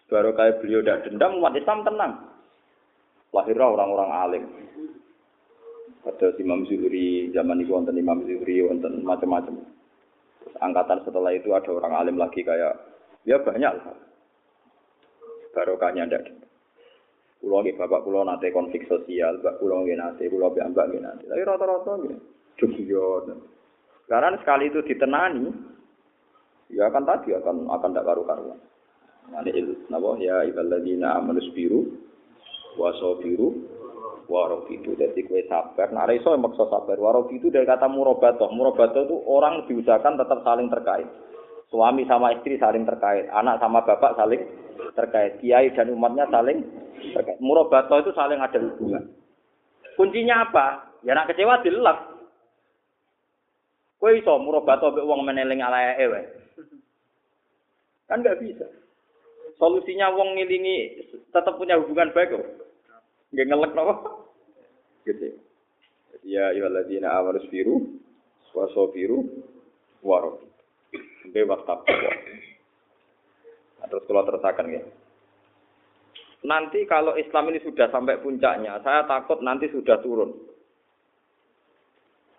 Baru kayak beliau tidak dendam, umat Islam tenang. Lahirlah orang-orang alim. Ada Imam Zuhri, zaman itu wonten Imam Zuhri, wonten macam-macam. angkatan setelah itu ada orang alim lagi kayak, ya banyak lah. Barokahnya tidak Pulau nggih bapak pulau nate konflik sosial, bapak pulau nggih nate, pulau mbak nggih. Tapi rata-rata nggih. Jujur. Karena sekali itu ditenani, ya akan tadi akan akan tidak karu-karuan. Nanti il, nabo ya ibadina amanus biru, wasobiru, warofidu. Jadi kue sabar. Nah, iso yang maksa sabar. Warofidu dari kata murabatoh. Murabatoh itu orang diusahakan tetap saling terkait. Suami sama istri saling terkait, anak sama bapak saling terkait, kiai dan umatnya saling terkait. Murabatoh itu saling ada hubungan. Kuncinya apa? Ya nak kecewa dilap. Kowe iso murobato mbek wong meneling alae wae. Kan nggak bisa. Solusinya wong ngilingi tetap punya hubungan baik kok. Nggak ngelek nopo. Gitu. Ya ayyuhalladzina amanu biru wasabiru warab. Bebas takwa. Nah, terus kalau terusakan ya. nanti kalau Islam ini sudah sampai puncaknya, saya takut nanti sudah turun.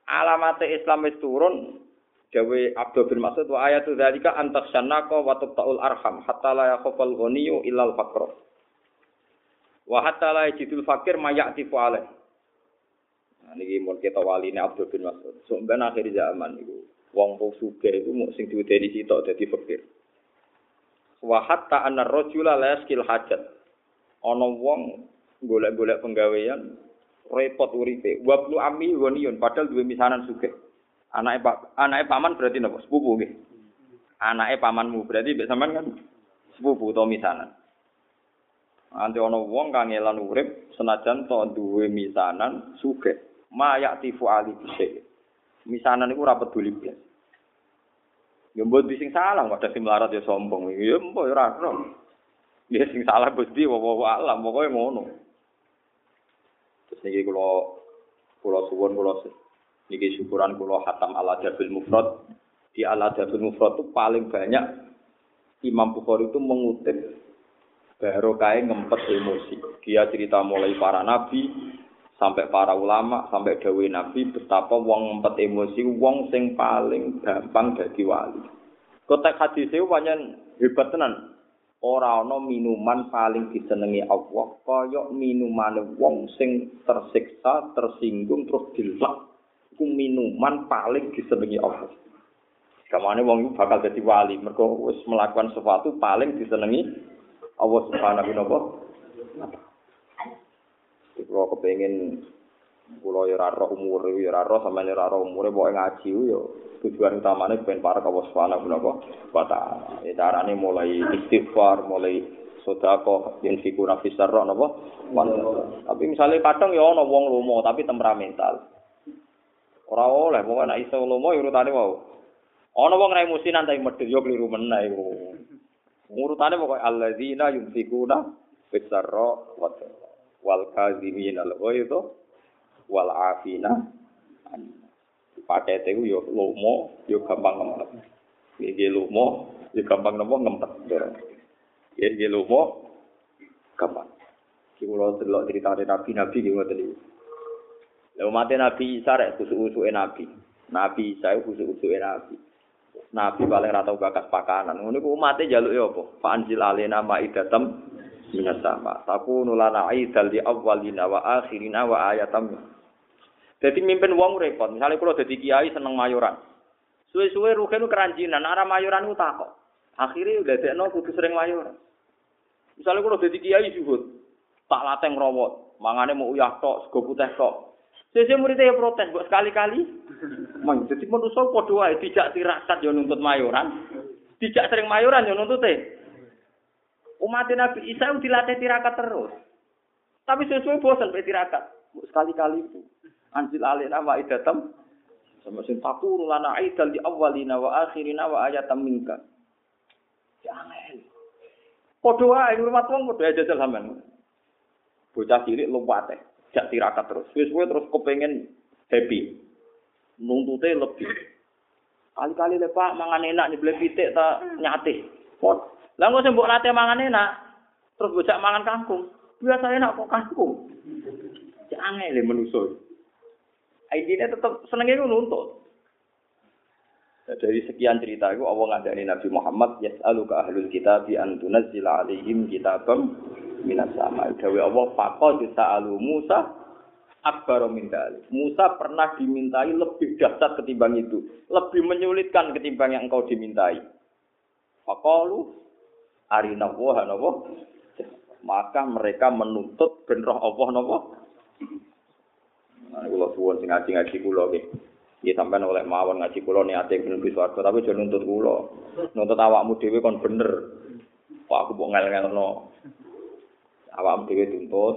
Alamat Islam itu turun, Jawa Abdul bin Mas'ud wa ayatu dzalika antaksannaka wa tuqtaul arham hatta la yakhafal ghaniyyu illal faqr. Wa hatta la yajidul fakir mayatifu alaih. Nah, niki mun kita waline Abdul bin Mas'ud. Sampeyan akhir zaman niku wong wong sugih iku mung sing diwedeni sitok dadi fakir. Wa hatta anna rajula la hajat. Ana wong golek-golek penggawean repot uripe. Wa ami ghaniyun padahal duwe misanan sugih. Anake Pak anake paman berarti napa? Sepupu nggih. Anake pamanmu berarti mbek sampean kan sepupu utawa misanan. Nanti ana wong kang elan urip senajan to duwe misanan sugih. Ma yaktifu ali bisik. Misanan iku ora peduli blas. Ya mbok sing salah kok dadi melarat ya sombong. Ya mbok ya ora ora. Ya sing salah Gusti wa alam pokoke ngono. Terus niki kula kula suwun kula niki syukuran kula hatam ala dabil mufrad. Di ala dabil mufrad itu paling banyak Imam Bukhari itu mengutip barokah ngempet emosi. Dia cerita mulai para nabi, sampai para ulama sampai dawe nabi betapa wong ngempet emosi wong sing paling gampang dadi wali kotek hadis itu pancen hebat tenan ora ana minuman paling disenengi Allah kaya minuman wong sing tersiksa tersinggung terus dilak. Iku minuman paling disenengi Allah. Kamane wong iku bakal dadi wali. Mergo wis melakukan sesuatu paling disenengi Allah Subhanahu wa taala. Kalau kepengen Kulo ya ora umur ya ora roh sampeyan ora umur, umure ngaji yo tujuan utamane ben parek apa swana guna apa ya darane mulai istighfar mulai sedako yen figura fisar roh napa? Tapi misalnya kadang ya ana wong lomo tapi temperamental. Ora oleh mung ana iso lomo urutane mau ana wong rai musinan tapi medhil yo kliru meneh iku. Urutane pokoke alladzina yunfikuna fisarro, wa wal kadzimina al wal afina pakete ku yo lomo yo gampang ngempet iki lomo yo gampang nopo ngempet iki lomo gampang kula delok critane nabi-nabi ki ngoten iki lha mate nabi Isa rek kusuk-usuke nabi nabi Isa kusuk-usuke nabi Nabi paling rata bakat pakanan. Ngono ku umate njaluk ya apa? Fa anzil alaina maidatam minas sama. Takunu lana aidal di awalina wa akhirina wa ayatam. Jadi mimpin wong repot. Misalnya kalau jadi kiai seneng mayoran. Suwe-suwe rugen keranjinan. Arah mayoran itu takut. Akhirnya udah dekno kudu sering mayoran. Misalnya kalau jadi kiai juhud. Tak lateng rawat. Mangane mau uyah tok, sego putih tok. Sese muridnya ya protes, buat sekali-kali. Mang, jadi manusia padha wae dijak tirakat ya nuntut mayoran. Dijak sering mayoran ya nuntut teh. Umat Nabi Isa dilatih tirakat terus. Tapi sesuai bosan be tirakat. Sekali-kali itu. Anjil alina wa idatam. Sama sing takuru lana aidal di awalina wa akhirina wa ayatam minka. Jangan. Podo wae ngurmat wong podo aja sampean. Bocah cilik lupa teh. Jak tirakat terus. Sesuai terus kepengen happy. Nuntutnya lebih. Kali-kali lepak mangan enak nyebelih pitik tak nyate. Pot lah kok mbok latih mangan enak, terus bocah mangan kangkung. Biasa enak kok kangkung. Jangan le menuso. Intinya tetap senengnya itu nuntut. Dari sekian cerita itu Allah ngajari Nabi Muhammad yas'aluka ahlul kitab bi an tunazzila alaihim kitabam minas sama. Dawe Allah faqad sa'alu Musa akbar min Musa pernah dimintai lebih dahsyat ketimbang itu, lebih menyulitkan ketimbang yang engkau dimintai. Faqalu arina wa maka mereka menuntut ben roh Allah napa Kula suwun sing ngaji-ngaji kula nggih. Nggih sampean oleh mawon ngaji kula niate ben swarga tapi aja nuntut kula. Nuntut awakmu dhewe kon bener. Kok aku mbok ngel-ngelno. Awakmu dhewe tuntut,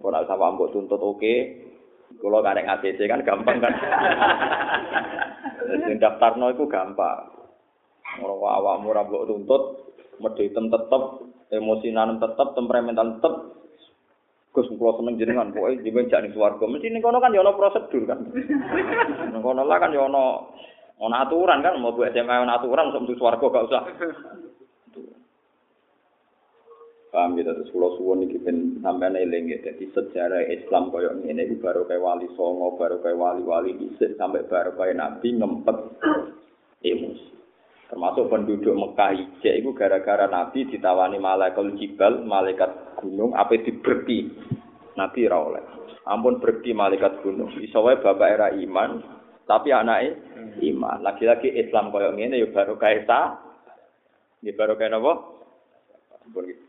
kok nek awakmu mbok tuntut oke. Kula karek ACC kan gampang kan. Sing daftarno iku gampang. Ora awakmu ora mbok tuntut, medhitem tetep, emosinan tetep, temperamental tetep. Gus kula seneng jenengan, pokoke jenengan jak ning swarga. Mesti ning kono kan ya ana prosedur kan. Ning kono lah kan ya ana ana aturan kan, mau buat SMA ana aturan sok mlebu swarga gak usah. Paham gitu terus kula suwun iki ben sampeyan eling ya. Dadi sejarah Islam koyo ngene iki baru kayak wali songo, baru kayak wali-wali dhisik sampai baru kayak nabi ngempet emosi. Termasuk penduduk Mekah ijek itu gara-gara Nabi ditawani malaikat jibal, malaikat gunung, apa diberti. Nabi ra oleh. Ampun berhenti malaikat gunung. Iso wae bapak era iman, tapi anaknya iman. Lagi-lagi Islam koyo ngene ya baru kayak sa. Ya baru kayak napa? Ampun gitu.